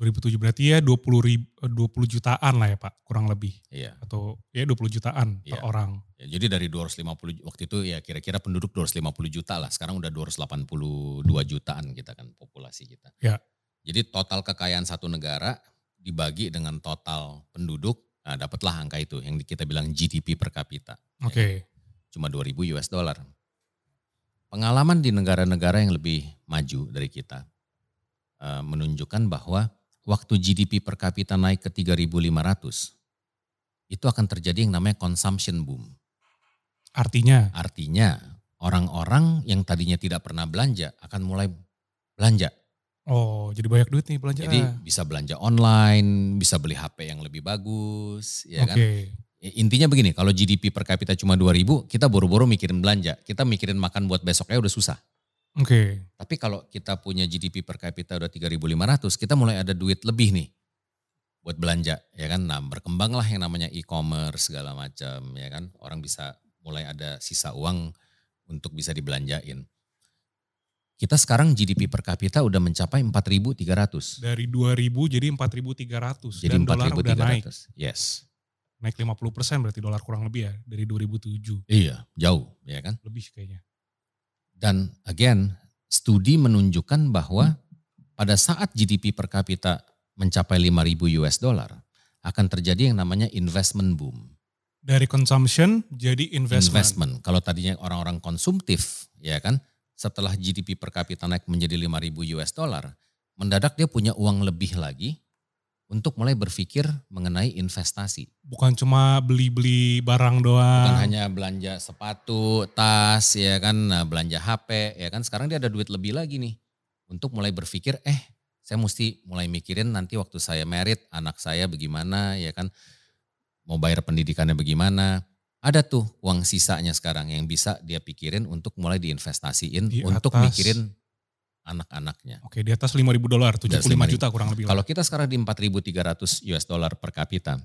2007 berarti ya 20 ribu, 20 jutaan lah ya Pak, kurang lebih. Iya. Atau ya 20 jutaan per Iya. orang. Ya, jadi dari 250 waktu itu ya kira-kira penduduk 250 juta lah. Sekarang udah 282 jutaan kita kan populasi kita. Ya. Jadi total kekayaan satu negara dibagi dengan total penduduk, nah dapatlah angka itu yang kita bilang GDP per kapita. Oke. Cuma 2000 US dollar. Pengalaman di negara-negara yang lebih maju dari kita eh, menunjukkan bahwa waktu GDP per kapita naik ke 3.500 itu akan terjadi yang namanya consumption boom. Artinya, Artinya orang-orang yang tadinya tidak pernah belanja akan mulai belanja. oh jadi banyak duit nih belanja. Jadi bisa belanja online, bisa beli HP yang lebih bagus, ya Oke. kan? Intinya begini, kalau GDP per kapita cuma 2000, kita buru-buru mikirin belanja. Kita mikirin makan buat besoknya udah susah. Oke. Tapi kalau kita punya GDP per kapita udah 3.500, kita mulai ada duit lebih nih buat belanja, ya kan? Nah, berkembanglah yang namanya e-commerce segala macam, ya kan? Orang bisa mulai ada sisa uang untuk bisa dibelanjain. Kita sekarang GDP per kapita udah mencapai 4.300. Dari 2000 jadi 4300 Jadi dan dolar udah naik. 4.300. Yes. Naik 50% berarti dolar kurang lebih ya dari 2007. Iya, jauh, ya kan? Lebih kayaknya. Dan again, studi menunjukkan bahwa pada saat GDP per kapita mencapai 5.000 US dollar, akan terjadi yang namanya investment boom. Dari consumption jadi investment. Investment. Kalau tadinya orang-orang konsumtif, ya kan, setelah GDP per kapita naik menjadi 5.000 US dollar, mendadak dia punya uang lebih lagi untuk mulai berpikir mengenai investasi. Bukan cuma beli-beli barang doang. Bukan hanya belanja sepatu, tas, ya kan, nah, belanja HP, ya kan. Sekarang dia ada duit lebih lagi nih untuk mulai berpikir, eh, saya mesti mulai mikirin nanti waktu saya merit, anak saya bagaimana, ya kan, mau bayar pendidikannya bagaimana. Ada tuh uang sisanya sekarang yang bisa dia pikirin untuk mulai diinvestasiin, Di untuk atas. mikirin anak-anaknya. Oke, di atas 5.000 dolar, 75 5.000. juta kurang lebih. Kalau kita sekarang di 4.300 US dollar per kapita,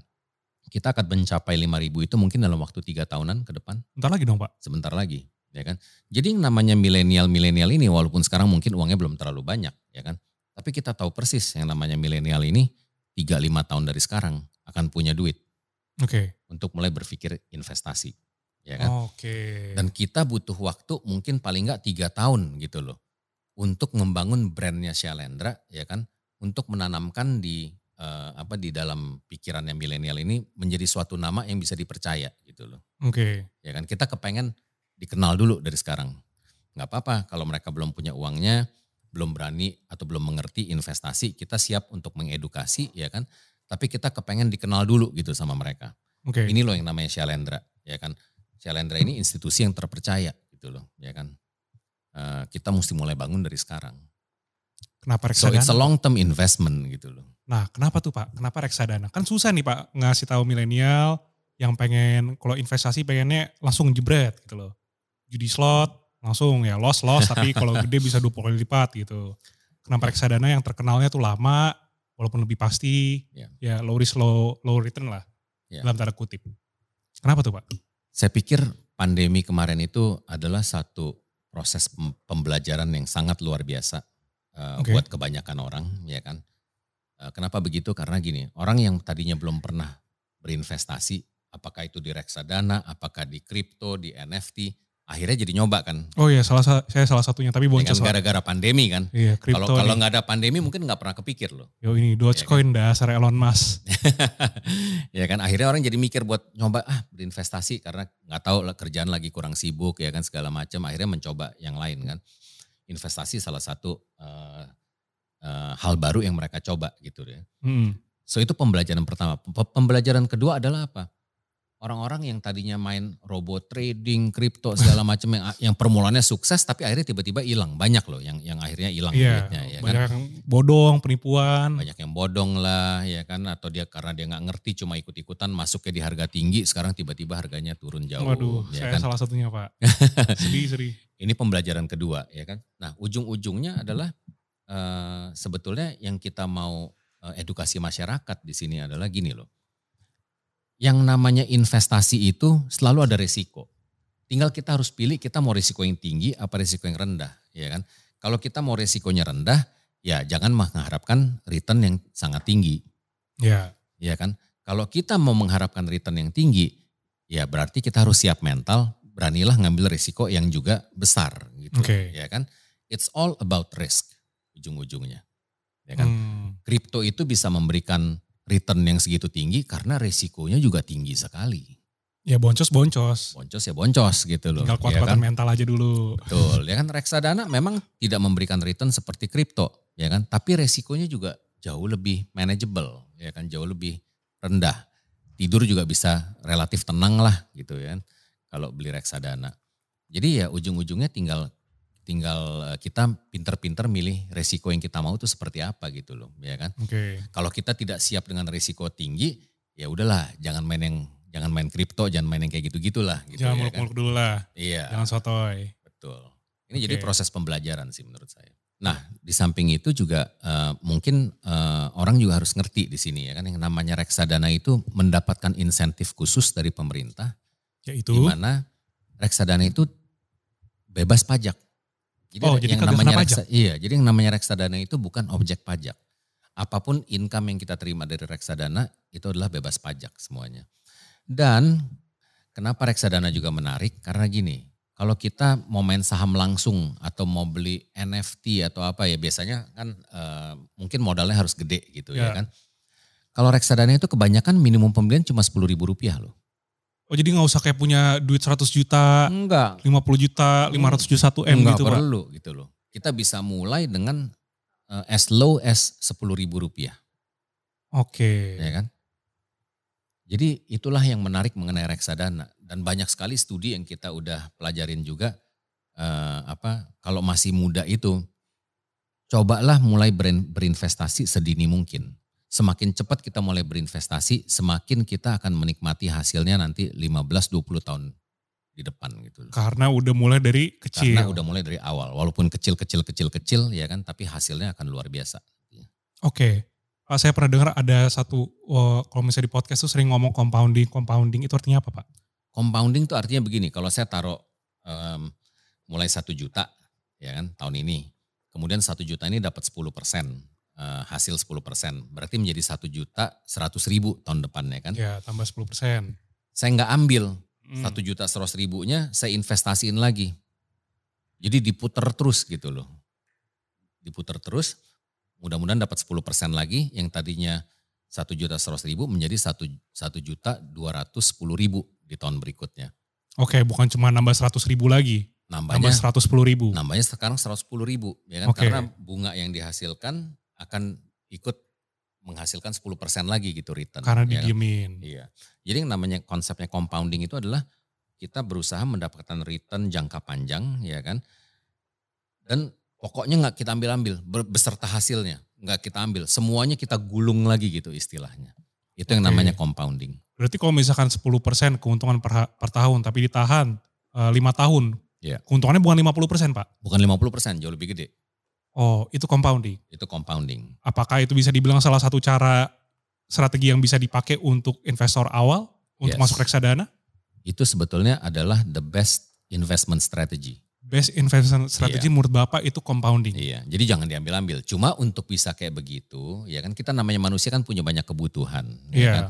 kita akan mencapai 5.000 itu mungkin dalam waktu tiga tahunan ke depan Bentar lagi dong Pak. sebentar lagi, ya kan? Jadi yang namanya milenial-milenial ini walaupun sekarang mungkin uangnya belum terlalu banyak, ya kan? Tapi kita tahu persis yang namanya milenial ini 3-5 tahun dari sekarang akan punya duit Oke. untuk mulai berpikir investasi, ya kan? Oke. Dan kita butuh waktu mungkin paling nggak tiga tahun gitu loh untuk membangun brandnya Shalendra, ya kan? Untuk menanamkan di eh, apa di dalam pikirannya milenial ini menjadi suatu nama yang bisa dipercaya gitu loh. Oke. ya kan? Kita kepengen dikenal dulu dari sekarang. Nggak apa-apa kalau mereka belum punya uangnya belum berani atau belum mengerti investasi kita siap untuk mengedukasi ya kan? Tapi kita kepengen dikenal dulu gitu sama mereka. Oke. ini loh yang namanya Shalendra ya kan? Shalendra ini institusi yang terpercaya gitu loh ya kan Eh, kita mesti mulai bangun dari sekarang Kenapa so it's a reksadana? long term investment gitu loh Nah, kenapa tuh Pak? Kenapa reksadana? Kan susah nih Pak ngasih tahu milenial yang pengen kalau investasi pengennya langsung jebret gitu loh. Judi slot langsung ya loss loss tapi kalau gede bisa 20 kali lipat gitu. Kenapa reksadana yang terkenalnya tuh lama walaupun lebih pasti Ya. ya low risk low low return lah Ya. dalam tanda kutip. Kenapa tuh Pak? Saya pikir pandemi kemarin itu adalah satu proses pem- pembelajaran yang sangat luar biasa uh, Oke. buat kebanyakan orang, ya kan? Uh, kenapa begitu? Karena gini, orang yang tadinya belum pernah berinvestasi, apakah itu di reksadana, apakah di kripto, di NFT, akhirnya jadi nyoba kan? Oh iya salah sa- saya salah satunya tapi Ya boncos kan Pak. gara-gara pandemi kan? Iya Kalau kalau nggak ada pandemi mungkin nggak pernah kepikir loh. Yo ini Dogecoin dasar Elon Musk. ya kan akhirnya orang jadi mikir buat nyoba ah berinvestasi karena nggak tahu lah kerjaan lagi kurang sibuk ya kan segala macam akhirnya mencoba yang lain kan investasi salah satu eh, eh, hal baru yang mereka coba gitu ya Hmm. so itu pembelajaran pertama Pe- pembelajaran kedua adalah apa orang-orang yang tadinya main robot trading, kripto segala macam yang yang permulaannya sukses tapi akhirnya tiba-tiba hilang. Banyak loh yang yang akhirnya hilang duitnya ya kan. banyak yang bodong, penipuan. Banyak yang bodong lah ya kan atau dia karena dia nggak ngerti cuma ikut-ikutan masuknya di harga tinggi sekarang tiba-tiba harganya turun jauh Waduh, ya saya kan. salah satunya Pak. sedih, sedih. Ini pembelajaran kedua ya kan. Nah, ujung-ujungnya adalah eh, sebetulnya yang kita mau eh, edukasi masyarakat di sini adalah gini loh. Yang namanya investasi itu selalu ada resiko. Tinggal kita harus pilih kita mau resiko yang tinggi apa resiko yang rendah, ya kan? Kalau kita mau resikonya rendah, ya jangan mengharapkan return yang sangat tinggi, Ya, ya kan? Kalau kita mau mengharapkan return yang tinggi, ya berarti kita harus siap mental, beranilah ngambil risiko yang juga besar gitu, Oke. ya kan? It's all about risk ujung-ujungnya, ya kan? Hmm, Kripto itu bisa memberikan return yang segitu tinggi karena resikonya juga tinggi sekali. ya boncos-boncos. Boncos ya boncos gitu loh. Tinggal ya kuat-kuatan kan? mental aja dulu. Betul, ya kan reksadana memang tidak memberikan return seperti kripto, ya kan? Tapi resikonya juga jauh lebih manageable, ya kan? Jauh lebih rendah. Tidur juga bisa relatif tenang lah gitu ya kan. Kalau beli reksadana. Jadi ya ujung-ujungnya tinggal tinggal eh, kita pinter-pinter milih resiko yang kita mau itu seperti apa gitu loh, ya kan? Oke. Kalau kita tidak siap dengan risiko tinggi, ya udahlah, jangan main yang jangan main kripto, jangan main yang kayak gitu-gitulah gitu Jangan ya kan. muluk-muluk dulu lah. Iya. Jangan sotoy. Betul. Ini jadi Oke. proses pembelajaran sih menurut saya. Nah, di samping itu juga eh, mungkin eh, orang juga harus ngerti di sini ya kan yang namanya reksadana itu mendapatkan insentif khusus dari pemerintah Yaitu. di mana reksadana itu bebas pajak. Jadi, Oh, jadi yang namanya reksa- iya, jadi yang namanya reksadana itu bukan objek pajak. Apa pun income yang kita terima dari reksadana itu adalah bebas pajak semuanya. Dan kenapa reksadana juga menarik? Karena gini, kalau kita mau main saham langsung atau mau beli NFT atau apa ya biasanya kan eh, mungkin modalnya harus gede gitu ya, Ya. kan. Kalau reksadana itu kebanyakan minimum pembelian cuma sepuluh ribu rupiah loh. Oh jadi nggak usah kayak punya duit 100 juta, Enggak, 50 juta, 500 juta 1 M Enggak gitu Pak. perlu gitu loh. Kita bisa mulai dengan eh, as low as sepuluh ribu rupiah, Oke. ya kan? Jadi itulah yang menarik mengenai reksadana dan banyak sekali studi yang kita udah pelajarin juga eh, apa kalau masih muda itu cobalah mulai berin- berinvestasi sedini mungkin. Semakin cepat kita mulai berinvestasi, semakin kita akan menikmati hasilnya nanti 15-20 tahun di depan gitu. Karena udah mulai dari kecil. Karena udah mulai dari awal, walaupun kecil-kecil kecil-kecil ya kan, tapi hasilnya akan luar biasa. Oke. Pak saya pernah dengar ada satu, oh, kalau misalnya di podcast tuh sering ngomong compounding. Compounding itu artinya apa Pak? Compounding tuh artinya begini, kalau saya taruh em, mulai satu juta ya kan tahun ini, kemudian satu juta ini dapat 10 persen hasil 10 persen, berarti menjadi satu juta seratus ribu tahun depannya kan. Ya tambah 10 persen. Saya nggak ambil Hmm. satu juta seratus ribunya, saya investasiin lagi. Jadi diputer terus gitu loh, diputer terus. Mudah-mudahan dapat 10 persen lagi, yang tadinya satu juta seratus ribu menjadi satu satu juta dua ratus sepuluh ribu di tahun berikutnya. Oke bukan cuma nambah 100 ribu lagi. Nambah Nambahnya 110 ribu. nambahnya sekarang 110 ribu ya kan Oke. karena bunga yang dihasilkan akan ikut menghasilkan 10% lagi gitu return. Karena ya kan? didiemin. Iya. Jadi yang namanya konsepnya compounding itu adalah kita berusaha mendapatkan return jangka panjang ya kan. Dan pokoknya nggak kita ambil-ambil beserta hasilnya. nggak kita ambil. Semuanya kita gulung lagi gitu istilahnya. Itu yang Oke. namanya compounding. Berarti kalau misalkan 10% keuntungan per, per tahun tapi ditahan eh, lima tahun. Iya. Keuntungannya bukan 50% Pak. Bukan 50% jauh lebih gede. Oh itu compounding. Itu compounding. Apakah itu bisa dibilang salah satu cara strategi yang bisa dipakai untuk investor awal? Untuk Yes. masuk reksadana? Itu sebetulnya adalah the best investment strategy. Best investment strategy menurut Bapak itu compounding. Iya, jadi jangan diambil-ambil. Cuma untuk bisa kayak begitu, ya kan kita namanya manusia kan punya banyak kebutuhan. ya Iya. kan?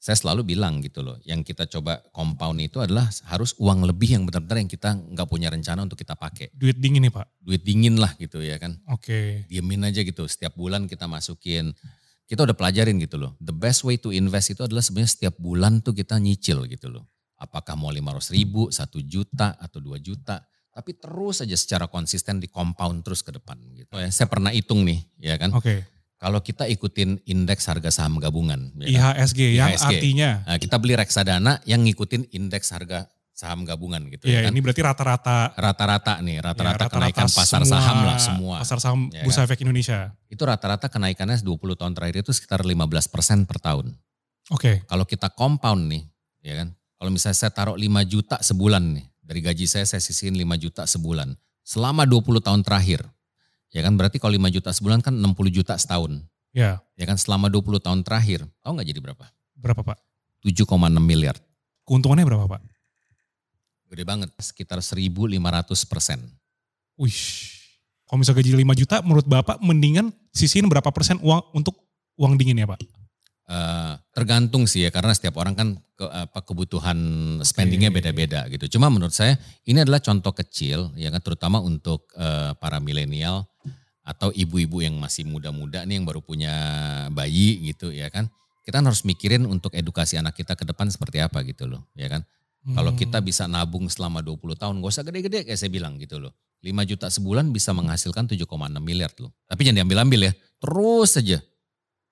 Saya selalu bilang gitu loh, yang kita coba compound itu adalah harus uang lebih yang benar-benar yang kita nggak punya rencana untuk kita pakai. Duit dingin nih Pak. Duit dingin lah gitu ya kan. Oke. Diemin aja gitu, setiap bulan kita masukin. Kita udah pelajarin gitu loh. The best way to invest itu adalah sebenarnya setiap bulan tuh kita nyicil gitu loh. Apakah mau 500 ribu, 1 juta, atau 2 juta. Tapi terus aja secara konsisten di compound terus ke depan gitu. Oh ya, saya pernah hitung nih ya kan. Oke. Kalau kita ikutin indeks harga saham gabungan, ya kan? IHSG yang IHSG. artinya Nah, kita beli reksadana yang ngikutin indeks harga saham gabungan gitu ya ya kan. ini berarti rata-rata Rata-rata nih, ya, rata-rata rata-rata kenaikan pasar semua saham lah semua. Pasar saham Ya Bursa kan? Efek Indonesia. Itu rata-rata kenaikannya 20 tahun terakhir itu sekitar 15% per tahun. Oke. Kalau kita compound nih, ya kan. Kalau misalnya saya taruh 5 juta sebulan nih, dari gaji saya saya sisihin 5 juta sebulan. Selama 20 tahun terakhir. Ya kan berarti kalau 5 juta sebulan kan 60 juta setahun. Ya, Ya kan selama 20 tahun terakhir, tahu nggak jadi berapa? berapa Pak? 7,6 miliar. Keuntungannya berapa Pak? Gede banget, sekitar 1.500 persen. Wih. Kalau misalnya gaji 5 juta, menurut Bapak mendingan sisihin berapa persen uang untuk uang dingin ya Pak? Eh, tergantung sih ya karena setiap orang kan ke, apa kebutuhan spendingnya beda-beda gitu. Cuma menurut saya ini adalah contoh kecil ya kan terutama untuk eh, para milenial atau ibu-ibu yang masih muda-muda nih yang baru punya bayi gitu ya kan. Kita harus mikirin untuk edukasi anak kita ke depan seperti apa gitu loh ya kan. Kalau Hmm. kita bisa nabung selama 20 tahun gak usah gede-gede kayak saya bilang gitu loh. 5 juta sebulan bisa menghasilkan 7,6 miliar loh. Tapi jangan diambil-ambil ya. Terus saja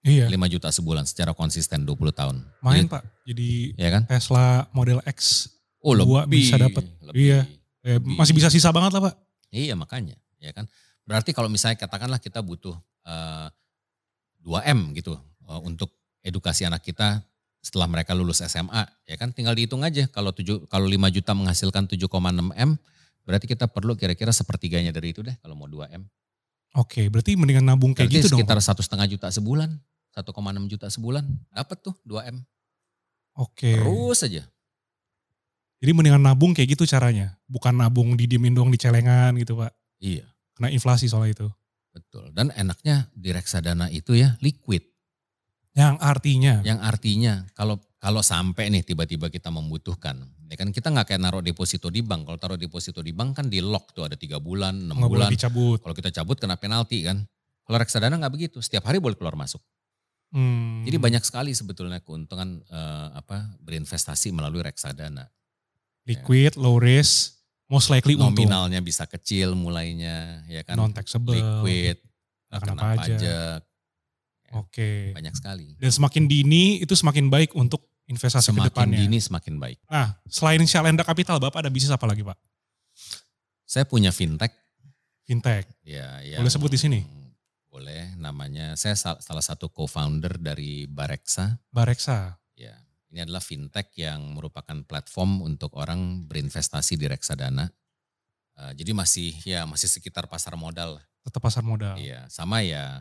Iya, 5 juta sebulan secara konsisten 20 tahun. main Jadi, Pak. Jadi ya kan? Tesla Model X Oh lebih. bisa lebih. Iya. eh, Lebih. masih bisa sisa banget lah Pak. Iya makanya, ya kan. Berarti kalau misalnya katakanlah kita butuh eh, 2M gitu eh, untuk edukasi anak kita setelah mereka lulus SMA, ya kan tinggal dihitung aja kalau 7 kalau 5 juta menghasilkan 7,6 M, berarti kita perlu kira-kira sepertiganya dari itu deh kalau mau 2 M. Oke, berarti mendingan nabung kayak Berarti gitu dong. sekitar satu setengah juta sebulan, 1,6 juta sebulan, dapat tuh 2 M. Oke. Terus aja. Jadi mendingan nabung kayak gitu caranya. Bukan nabung didiemin doang di celengan gitu Pak. Iya, Kena inflasi soal itu. betul. Dan enaknya di reksadana itu ya liquid. Yang artinya. Yang artinya kalau kalau sampai nih tiba-tiba kita membutuhkan, ya kan kita nggak kayak naruh deposito di bank. Kalau taruh deposito di bank kan di lock tuh ada tiga bulan, enam nggak boleh bulan. dicabut. Kalau kita cabut kena penalti kan. Kalau reksadana nggak begitu, setiap hari boleh keluar masuk. Hmm. Jadi banyak sekali sebetulnya keuntungan eh, apa berinvestasi melalui reksadana. liquid, low risk, most likely untung. Nominalnya bisa kecil mulainya, ya kan. Non taxable. Liquid, Nggak nggak kena kena pajak. pajak, Oke. banyak sekali. Dan semakin dini itu semakin baik untuk investasi ke Semakin depannya. dini semakin baik. Nah, selain Shalenda Capital, Bapak ada bisnis apa lagi, Pak? Saya punya fintech Fintech. Ya, yang- Boleh sebut di sini? Boleh, namanya saya sal- salah satu co-founder dari Bareksa. Bareksa. Ini adalah fintech yang merupakan platform untuk orang berinvestasi di reksadana. Eh, jadi masih ya masih sekitar pasar modal. Tetap pasar modal. Iya, sama ya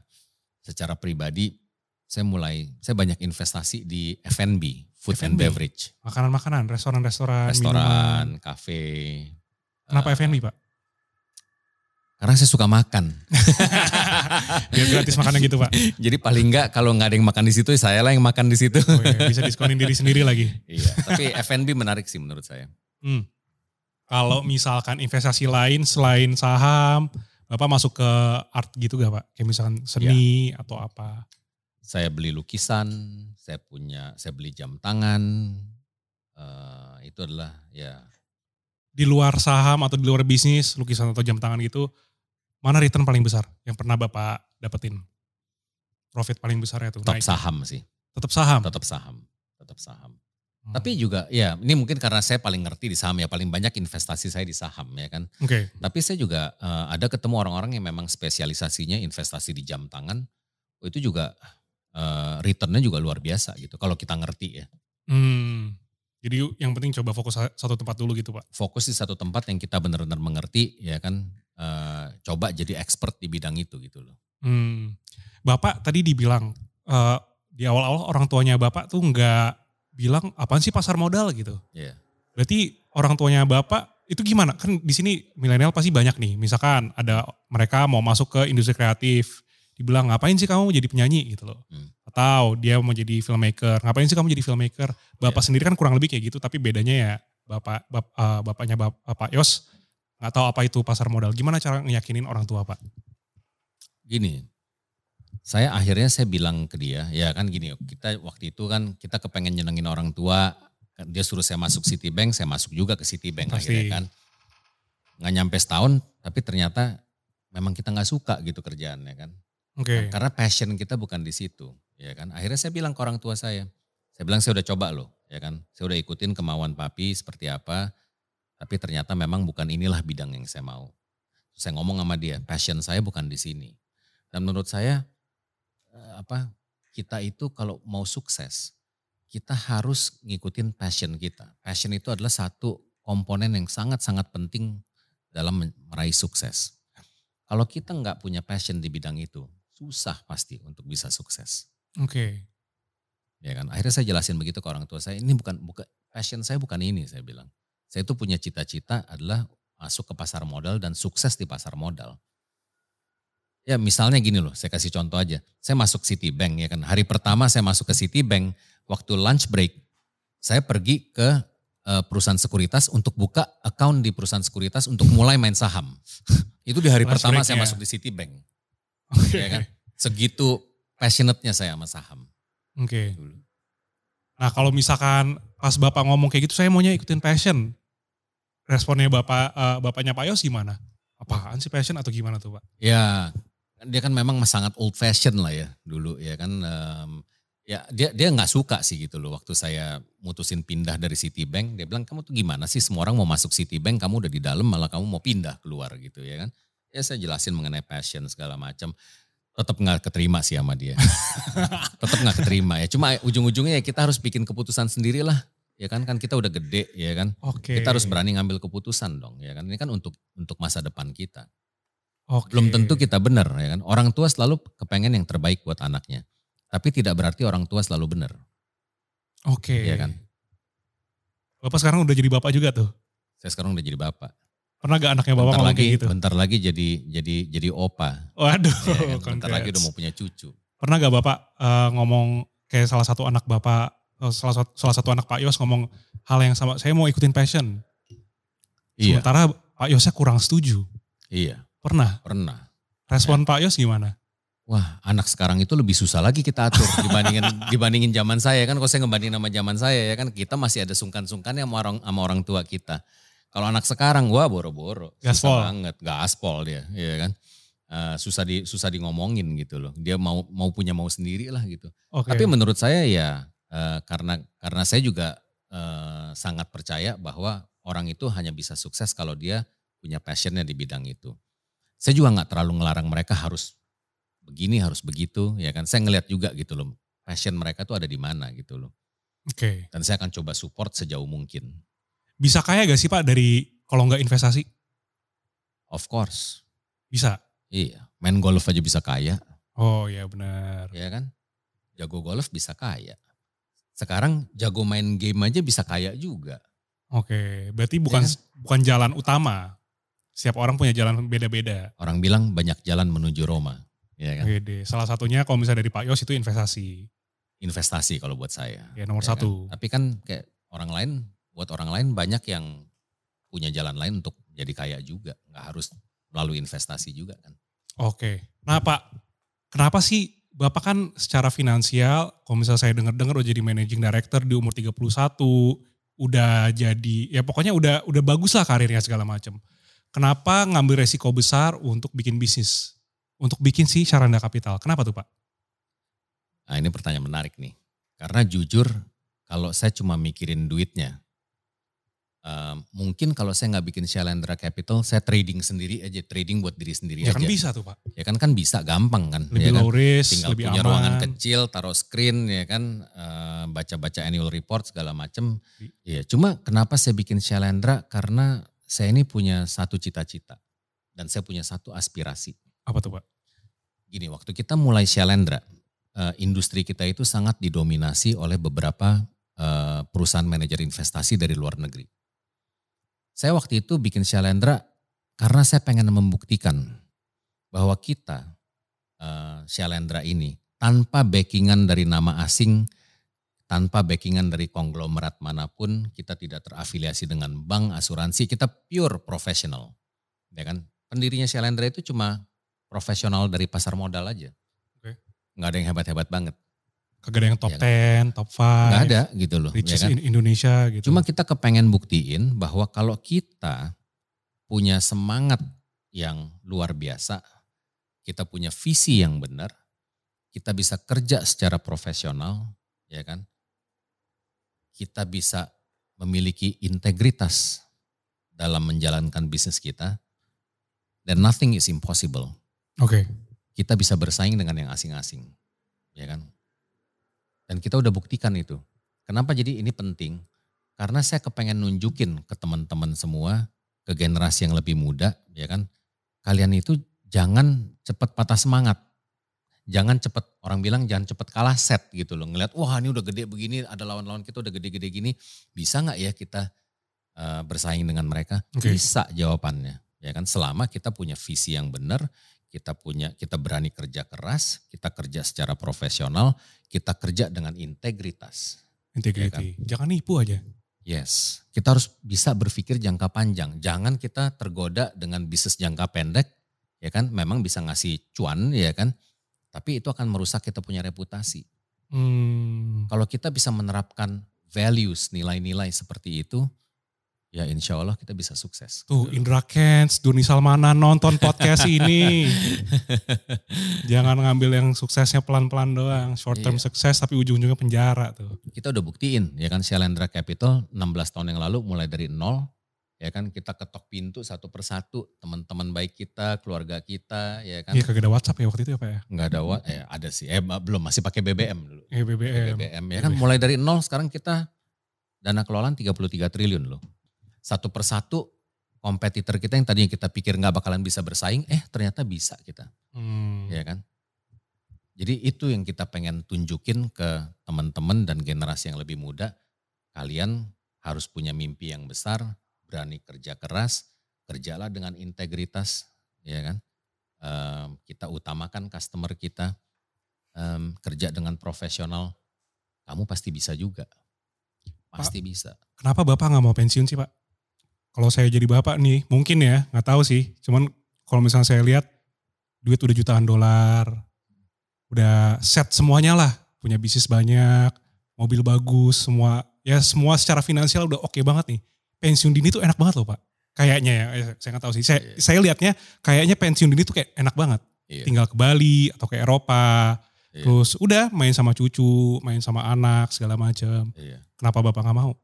secara pribadi saya mulai saya banyak investasi di F&B, food and F&B. beverage, Makanan-makanan, restoran-restoran, restoran, kafe. Kenapa Eh, F&B, Pak? Karena saya suka makan. Biar gratis makannya gitu, Pak. Jadi paling enggak kalau nggak ada yang makan di situ, saya lah yang makan di situ. Oh, iya, bisa diskonin diri sendiri lagi. Iya, tapi F&B menarik sih menurut saya. Hmm. Kalau misalkan investasi lain selain saham, Bapak masuk ke art gitu gak Pak? Kayak misalkan seni Iya. atau apa? Saya beli lukisan, saya punya, saya beli jam tangan. eh, itu adalah ya Di luar saham atau di luar bisnis, lukisan atau jam tangan gitu, mana return paling besar yang pernah Bapak dapetin? Profit paling besar ya top naik. saham sih, Tetap saham. tetap saham, tetap saham. Hmm. Tapi juga ya ini mungkin karena saya paling ngerti di saham ya paling banyak investasi saya di saham ya kan. Oke. Tapi saya juga eh, ada ketemu orang-orang yang memang spesialisasinya investasi di jam tangan. Itu juga eh, returnnya juga luar biasa gitu kalau kita ngerti ya. Hmm. Jadi yang penting coba fokus satu tempat dulu gitu Pak. Fokus di satu tempat yang kita benar-benar mengerti ya kan. Eh, coba jadi expert di bidang itu gitu loh. Hmm. Bapak tadi dibilang eh, di awal-awal orang tuanya Bapak tuh nggak bilang apaan sih pasar modal gitu. Iya. Berarti orang tuanya Bapak itu gimana? Kan di sini milenial pasti banyak nih. Misalkan ada mereka mau masuk ke industri kreatif, dibilang ngapain sih kamu jadi penyanyi gitu loh. Hmm. Atau dia mau jadi filmmaker, ngapain sih kamu jadi filmmaker? Bapak Iya. sendiri kan kurang lebih kayak gitu, tapi bedanya ya Bapak bap- eh, bapaknya Bap- Bapak Yos nggak tahu apa itu pasar modal. Gimana cara ngeyakinin orang tua Pak? Gini, saya akhirnya saya bilang ke dia, ya kan gini, kita waktu itu kan kita kepengen nyenengin orang tua, kan dia suruh saya masuk Citibank, saya masuk juga ke Citibank Pasti. akhirnya kan. Nggak nyampe setahun, tapi ternyata memang kita nggak suka gitu kerjaannya kan. Oke. Karena passion kita bukan di situ, ya kan. Akhirnya saya bilang ke orang tua saya, saya bilang saya udah coba loh, ya kan. Saya udah ikutin kemauan papi seperti apa, tapi ternyata memang bukan inilah bidang yang saya mau. Saya ngomong sama dia, passion saya bukan di sini. Dan menurut saya eh, apa kita itu kalau mau sukses, kita harus ngikutin passion kita. Passion itu adalah satu komponen yang sangat-sangat penting dalam meraih sukses. Kalau kita nggak punya passion di bidang itu, susah pasti untuk bisa sukses. Oke. Ya kan. Akhirnya saya jelasin begitu ke orang tua saya. Ini bukan bukan passion saya bukan ini saya bilang. Saya itu punya cita-cita adalah masuk ke pasar modal dan sukses di pasar modal. Ya misalnya gini loh, saya kasih contoh aja. Saya masuk Citibank ya kan. Hari pertama saya masuk ke Citibank, waktu lunch break, saya pergi ke uh, perusahaan sekuritas untuk buka account di perusahaan sekuritas untuk mulai main saham. Itu di hari lunch pertama saya masuk di Citibank. Okay. Ya kan? Segitu passionate-nya saya sama saham. Oke. Okay. Nah kalau misalkan pas Bapak ngomong kayak gitu, saya maunya ikutin passion. Responnya Bapak, uh, Bapaknya Pak Yos gimana? Apaan sih passion atau gimana tuh Pak? Ya dia kan memang sangat old fashion lah ya dulu ya kan um, ya dia dia nggak suka sih gitu loh waktu saya mutusin pindah dari Citibank. Dia bilang kamu tuh gimana sih? Semua orang mau masuk Citibank kamu udah di dalam malah kamu mau pindah keluar gitu ya kan. Ya saya jelasin mengenai passion segala macam. Tetap nggak keterima sih sama dia. Tetap nggak keterima ya. Cuma ujung-ujungnya ya kita harus bikin keputusan sendiri lah ya kan kan kita udah gede ya kan okay. kita harus berani ngambil keputusan dong ya kan ini kan untuk untuk masa depan kita Okay. Belum tentu kita benar ya kan. Orang tua selalu kepengen yang terbaik buat anaknya. Tapi tidak berarti orang tua selalu benar. Oke. Okay. Ya kan. Bapak sekarang udah jadi bapak juga tuh. Saya sekarang udah jadi bapak. Pernah gak anaknya bapak bentar lagi, kayak gitu? Bentar lagi jadi jadi jadi opa. Waduh. Ya, kan? Bentar lagi udah mau punya cucu. Pernah gak bapak uh, ngomong kayak salah satu anak bapak, salah satu salah satu anak Pak Yos ngomong hal yang sama. Saya mau ikutin passion. Iya. Sementara Pak Yosnya kurang setuju. Iya. Pernah? Pernah. Respon ya. Pak Yos gimana? Wah, anak sekarang itu lebih susah lagi kita atur dibandingin dibandingin zaman saya kan. Kalau saya ngebandingin sama zaman saya ya kan, kita masih ada sungkan-sungkannya sama orang sama orang tua kita. Kalau anak sekarang, wah boro-boro, gaspol banget, gaspol dia, ya kan. Uh, susah di susah di ngomongin gitu loh. Dia mau mau punya mau sendiri lah gitu. Okay. Tapi menurut saya ya uh, karena karena saya juga uh, sangat percaya bahwa orang itu hanya bisa sukses kalau dia punya passionnya di bidang itu. Saya juga nggak terlalu ngelarang mereka harus begini harus begitu ya kan? Saya ngelihat juga gitu loh passion mereka tuh ada di mana gitu loh. Oke. Okay. dan saya akan coba support sejauh mungkin. Bisa kaya gak sih pak dari kalau nggak investasi? Of course. Bisa? Iya main golf aja bisa kaya. Oh iya benar. Ya kan? Jago golf bisa kaya sekarang jago main game aja bisa kaya juga oke berarti bukan ya kan? bukan jalan utama setiap orang punya jalan beda-beda. Orang bilang banyak jalan menuju Roma. Ya kan? Bede. Salah satunya kalau misalnya dari Pak Yos itu investasi. Investasi kalau buat saya. Ya nomor ya satu. Kan? Tapi kan kayak orang lain, buat orang lain banyak yang punya jalan lain untuk jadi kaya juga. Nggak harus melalui investasi juga kan. Oke. Nah Pak, kenapa sih Bapak kan secara finansial, kalau misalnya saya dengar-dengar udah jadi managing director di umur 31, udah jadi, ya pokoknya udah udah bagus lah karirnya segala macam Kenapa ngambil resiko besar untuk bikin bisnis? Untuk bikin si Syaranda Kapital. Kenapa tuh Pak? Nah ini pertanyaan menarik nih. Karena jujur kalau saya cuma mikirin duitnya, uh, mungkin kalau saya nggak bikin Shalendra Capital, saya trading sendiri aja, trading buat diri sendiri ya aja. kan bisa tuh Pak. Ya kan kan bisa, gampang kan. Lebih ya low kan? risk, Tinggal lebih punya aman. ruangan kecil, taruh screen ya kan, uh, baca-baca annual report segala macem. Ya cuma kenapa saya bikin Shalendra? Karena saya ini punya satu cita-cita dan saya punya satu aspirasi. Apa tuh Pak? Gini, waktu kita mulai Shalendra, uh, industri kita itu sangat didominasi oleh beberapa uh, perusahaan manajer investasi dari luar negeri. Saya waktu itu bikin Shalendra karena saya pengen membuktikan bahwa kita, uh, Shalendra ini, tanpa backingan dari nama asing, tanpa backingan dari konglomerat mana pun, kita tidak terafiliasi dengan bank, asuransi, kita pure profesional. Ya kan? Pendirinya Shalendra itu cuma profesional dari pasar modal aja. Oke. Nggak ada yang hebat-hebat banget. Kagak ada yang top ya kan? 10, top 5. Nggak ada gitu loh. Riches ya kan? Indonesia gitu. Cuma kita kepengen buktiin bahwa kalau kita punya semangat yang luar biasa, kita punya visi yang benar, kita bisa kerja secara profesional, ya kan? Kita bisa memiliki integritas dalam menjalankan bisnis kita, dan nothing is impossible. Oke. Okay. Kita bisa bersaing dengan yang asing-asing, ya kan? Dan kita udah buktikan itu. Kenapa jadi ini penting? Karena saya kepengen nunjukin ke teman-teman semua, ke generasi yang lebih muda, ya kan? Kalian itu jangan cepat patah semangat. Jangan cepat, orang bilang jangan cepat kalah set gitu loh. Ngeliat, wah ini udah gede begini, ada lawan-lawan kita udah gede-gede gini. Bisa nggak ya kita uh, bersaing dengan mereka? Okay. Bisa jawabannya. Ya kan, selama kita punya visi yang benar, kita punya kita berani kerja keras, kita kerja secara profesional, kita kerja dengan integritas. Integrity. Ya kan? Jangan nipu aja. Yes, kita harus bisa berpikir jangka panjang. Jangan kita tergoda dengan bisnis jangka pendek, ya kan? Memang bisa ngasih cuan, ya kan? Tapi itu akan merusak kita punya reputasi. Hmm. Kalau kita bisa menerapkan values, nilai-nilai seperti itu, ya insya Allah kita bisa sukses. Tuh gitu. Indra Kents, Duni Salmana nonton podcast ini. Jangan ngambil yang suksesnya pelan-pelan doang, short term iya. sukses tapi ujung-ujungnya penjara tuh. Kita udah buktiin ya kan Shalendra Capital 16 tahun yang lalu mulai dari nol ya kan kita ketok pintu satu persatu teman-teman baik kita keluarga kita ya kan iya kagak ada WhatsApp ya waktu itu apa ya nggak ada WhatsApp eh, ada sih eh belum masih pakai BBM dulu eh, BBM BBM ya kan mulai dari nol sekarang kita dana kelolaan 33 triliun loh satu persatu kompetitor kita yang tadinya kita pikir nggak bakalan bisa bersaing, eh ternyata bisa kita. Hmm. Ya kan? Jadi itu yang kita pengen tunjukin ke teman-teman dan generasi yang lebih muda. Kalian harus punya mimpi yang besar, berani kerja keras, kerjalah dengan integritas, ya kan? Um, kita utamakan customer kita, um, kerja dengan profesional, kamu pasti bisa juga. Pasti pak, bisa. Kenapa Bapak nggak mau pensiun sih Pak? Kalau saya jadi bapak nih, mungkin ya, nggak tahu sih. Cuman kalau misalnya saya lihat duit udah jutaan dolar, udah set semuanya lah, punya bisnis banyak, mobil bagus, semua ya semua secara finansial udah oke okay banget nih. Pensiun dini tuh enak banget loh pak. Kayaknya ya, eh, saya nggak tahu sih. Saya, yeah. saya lihatnya kayaknya pensiun dini tuh kayak enak banget. Yeah. Tinggal ke Bali atau ke Eropa, yeah. terus udah main sama cucu, main sama anak segala macam. Yeah. Kenapa bapak nggak mau?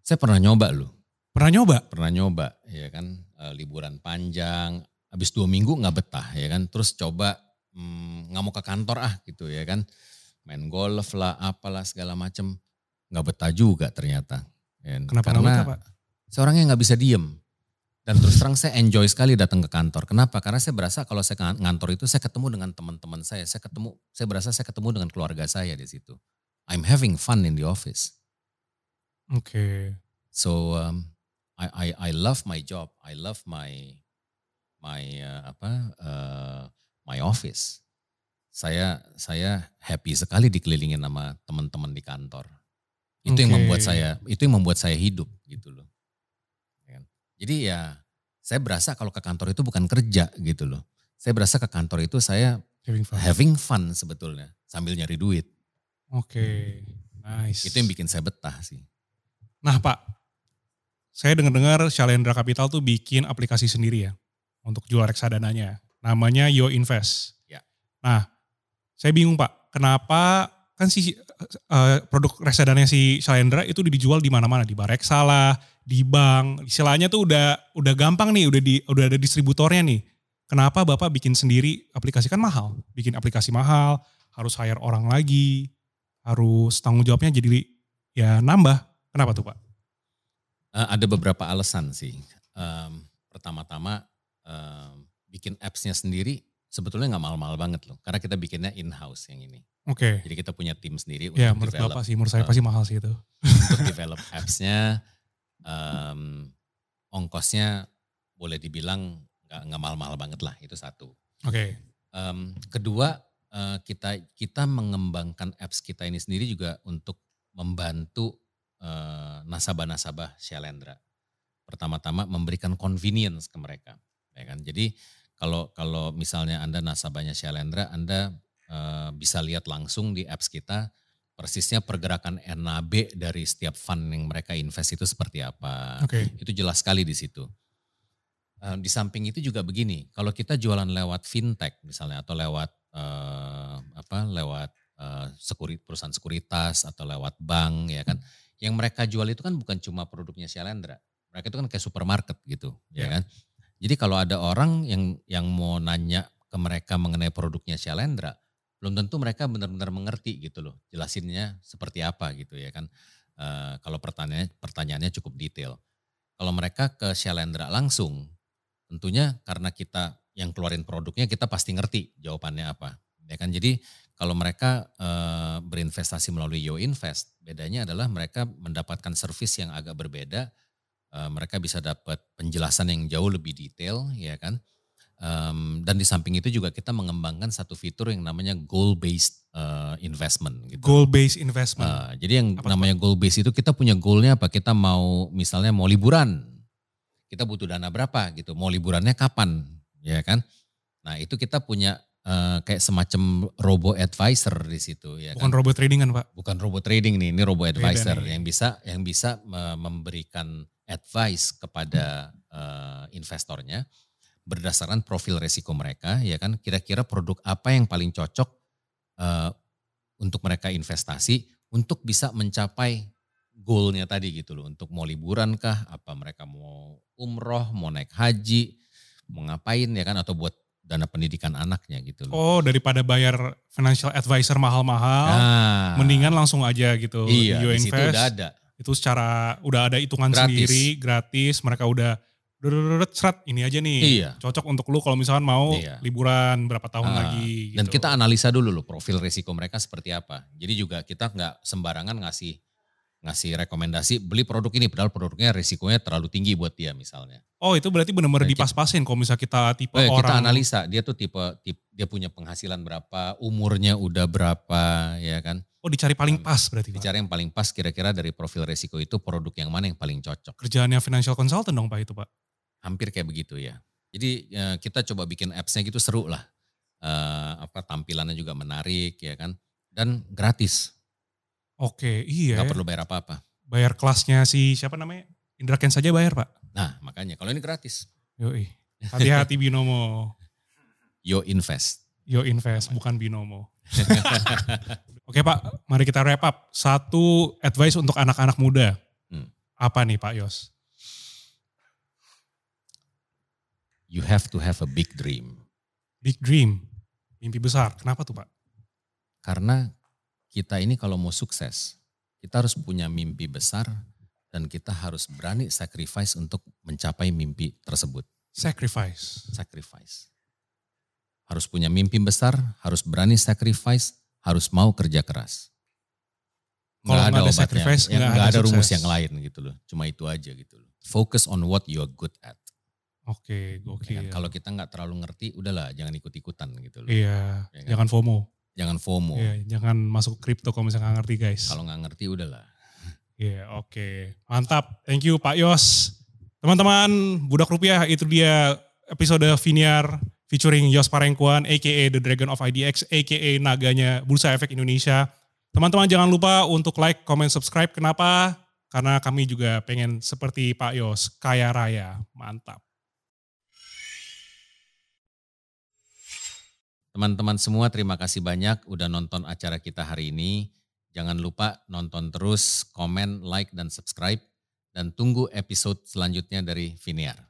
Saya pernah nyoba loh Pernah nyoba? Pernah nyoba, ya kan. E, liburan panjang, habis dua minggu nggak betah, ya kan. Terus coba hmm, nggak hmm, mau ke kantor ah gitu ya kan. Main golf lah, apalah segala macem. Nggak betah juga ternyata. Ya. Kan. Kenapa Karena betah, Pak? Seorang yang nggak bisa diem. Dan terus terang saya enjoy sekali datang ke kantor. Kenapa? Karena saya berasa kalau saya ngantor itu saya ketemu dengan teman-teman saya. Saya ketemu, saya berasa saya ketemu dengan keluarga saya di situ. I'm having fun in the office. Oke. Okay. So um, I I I love my job. I love my my uh, apa uh, my office. Saya saya happy sekali dikelilingi sama teman-teman di kantor. Itu okay. yang membuat saya itu yang membuat saya hidup gitu loh. Ya kan? Jadi ya saya berasa kalau ke kantor itu bukan kerja gitu loh. Saya berasa ke kantor itu saya having fun, having fun sebetulnya sambil nyari duit. Oke, okay. nice. Itu yang bikin saya betah sih. Nah Pak, saya dengar-dengar Shalendra Capital tuh bikin aplikasi sendiri ya untuk jual reksadananya. Namanya Yo Invest. Ya. Nah, saya bingung Pak, kenapa kan si uh, produk reksadana si Shalendra itu dijual di mana-mana di Bareksa di bank. Istilahnya tuh udah udah gampang nih, udah di udah ada distributornya nih. Kenapa Bapak bikin sendiri aplikasi kan mahal? Bikin aplikasi mahal, harus hire orang lagi, harus tanggung jawabnya jadi ya nambah. Kenapa tuh Pak? Uh, ada beberapa alasan sih. Um, pertama-tama um, bikin apps-nya sendiri sebetulnya nggak mahal-mahal banget loh. Karena kita bikinnya in-house yang ini. Oke. Okay. Jadi kita punya tim sendiri ya, untuk menurut develop. Bapak sih, menurut saya uh, pasti mahal sih itu. Untuk develop apps-nya, um, ongkosnya boleh dibilang nggak nggak mahal-mahal banget lah. Itu satu. Oke. Okay. Um, kedua, uh, kita kita mengembangkan apps kita ini sendiri juga untuk membantu nasabah-nasabah Shalendra. Pertama-tama memberikan convenience ke mereka, ya kan. Jadi kalau kalau misalnya Anda nasabahnya Shalendra, Anda uh, bisa lihat langsung di apps kita persisnya pergerakan NAB dari setiap fund yang mereka invest itu seperti apa. Okay. Itu jelas sekali di situ. Uh, di samping itu juga begini, kalau kita jualan lewat fintech misalnya atau lewat uh, apa, lewat uh, sekurit, perusahaan sekuritas atau lewat bank ya kan, yang mereka jual itu kan bukan cuma produknya Shalendra, mereka itu kan kayak supermarket gitu, ya, ya kan. Jadi kalau ada orang yang yang mau nanya ke mereka mengenai produknya Shalendra, belum tentu mereka benar-benar mengerti gitu loh, jelasinnya seperti apa gitu ya kan. Uh, kalau pertanyaannya pertanyaannya cukup detail. Kalau mereka ke Shalendra langsung, Tentunya karena kita yang keluarin produknya kita pasti ngerti jawabannya apa. Ya kan? Jadi kalau mereka e, berinvestasi melalui Yo Invest, bedanya adalah mereka mendapatkan service yang agak berbeda. E, mereka bisa dapat penjelasan yang jauh lebih detail, ya kan? Um, dan di samping itu juga kita mengembangkan satu fitur yang namanya goal based uh, investment. Gitu. Goal based investment. Uh, jadi yang apa namanya goal based itu kita punya goalnya apa? Kita mau misalnya mau liburan, kita butuh dana berapa gitu, mau liburannya kapan, ya kan? Nah itu kita punya uh, kayak semacam robo advisor di situ, ya Bukan kan? robot trading kan pak? Bukan robot trading nih, ini robo advisor yang bisa yang bisa memberikan advice kepada uh, investornya berdasarkan profil resiko mereka, ya kan? Kira-kira produk apa yang paling cocok uh, untuk mereka investasi untuk bisa mencapai goalnya tadi gitu loh untuk mau liburan kah apa mereka mau umroh mau naik haji mau ngapain ya kan atau buat dana pendidikan anaknya gitu loh. Oh daripada bayar financial advisor mahal-mahal nah, mendingan langsung aja gitu iya, di situ udah ada itu secara udah ada hitungan gratis. sendiri gratis mereka udah serat ini aja nih iya. cocok untuk lu kalau misalkan mau iya. liburan berapa tahun nah, lagi gitu. dan kita analisa dulu loh profil risiko mereka seperti apa jadi juga kita nggak sembarangan ngasih ngasih rekomendasi beli produk ini padahal produknya risikonya terlalu tinggi buat dia misalnya. Oh itu berarti benar-benar dipas-pasin kalau misalnya kita tipe oh, ya, orang. Kita analisa dia tuh tipe, tipe dia punya penghasilan berapa, umurnya udah berapa ya kan. Oh dicari paling pas berarti Dicari yang paling pas kira-kira dari profil risiko itu produk yang mana yang paling cocok. Kerjaannya financial consultant dong Pak itu Pak? Hampir kayak begitu ya. Jadi ya, kita coba bikin appsnya gitu seru lah. Uh, apa tampilannya juga menarik ya kan. Dan gratis Oke, iya. Gak perlu bayar apa-apa. Bayar kelasnya si siapa namanya? Indra Ken saja bayar pak. Nah makanya kalau ini gratis. Yoi. Hati-hati Binomo. Yo Invest. Yo Invest, bukan Binomo. Oke Pak, mari kita wrap up. Satu advice untuk anak-anak muda. Hmm. Apa nih Pak Yos? You have to have a big dream. Big dream, mimpi besar. Kenapa tuh Pak? Karena kita ini kalau mau sukses, kita harus punya mimpi besar dan kita harus berani sacrifice untuk mencapai mimpi tersebut. Sacrifice. Sacrifice. Harus punya mimpi besar, harus berani sacrifice, harus mau kerja keras. Kalau nggak ada, ada sacrifice, ya, nggak ada, ada rumus yang lain gitu loh. Cuma itu aja gitu loh. Focus on what you are good at. Oke, okay, oke. Ya, kalau kita nggak terlalu ngerti, udahlah jangan ikut-ikutan gitu loh. Iya, ya kan? jangan FOMO. Jangan FOMO. Iya, jangan masuk kripto kalau misalnya nggak ngerti guys. Kalau nggak ngerti udahlah. Iya, oke. Okay. Mantap. Thank you Pak Yos. Teman-teman, Budak Rupiah itu dia episode Viniar featuring Yos Parengkuan, a.k.a. The Dragon of IDX, a.k.a. naganya Bursa Efek Indonesia. Teman-teman jangan lupa untuk like, comment, subscribe. Kenapa? Karena kami juga pengen seperti Pak Yos, kaya raya. Mantap. Teman-teman semua terima kasih banyak udah nonton acara kita hari ini. Jangan lupa nonton terus, komen, like, dan subscribe. Dan tunggu episode selanjutnya dari Viniar.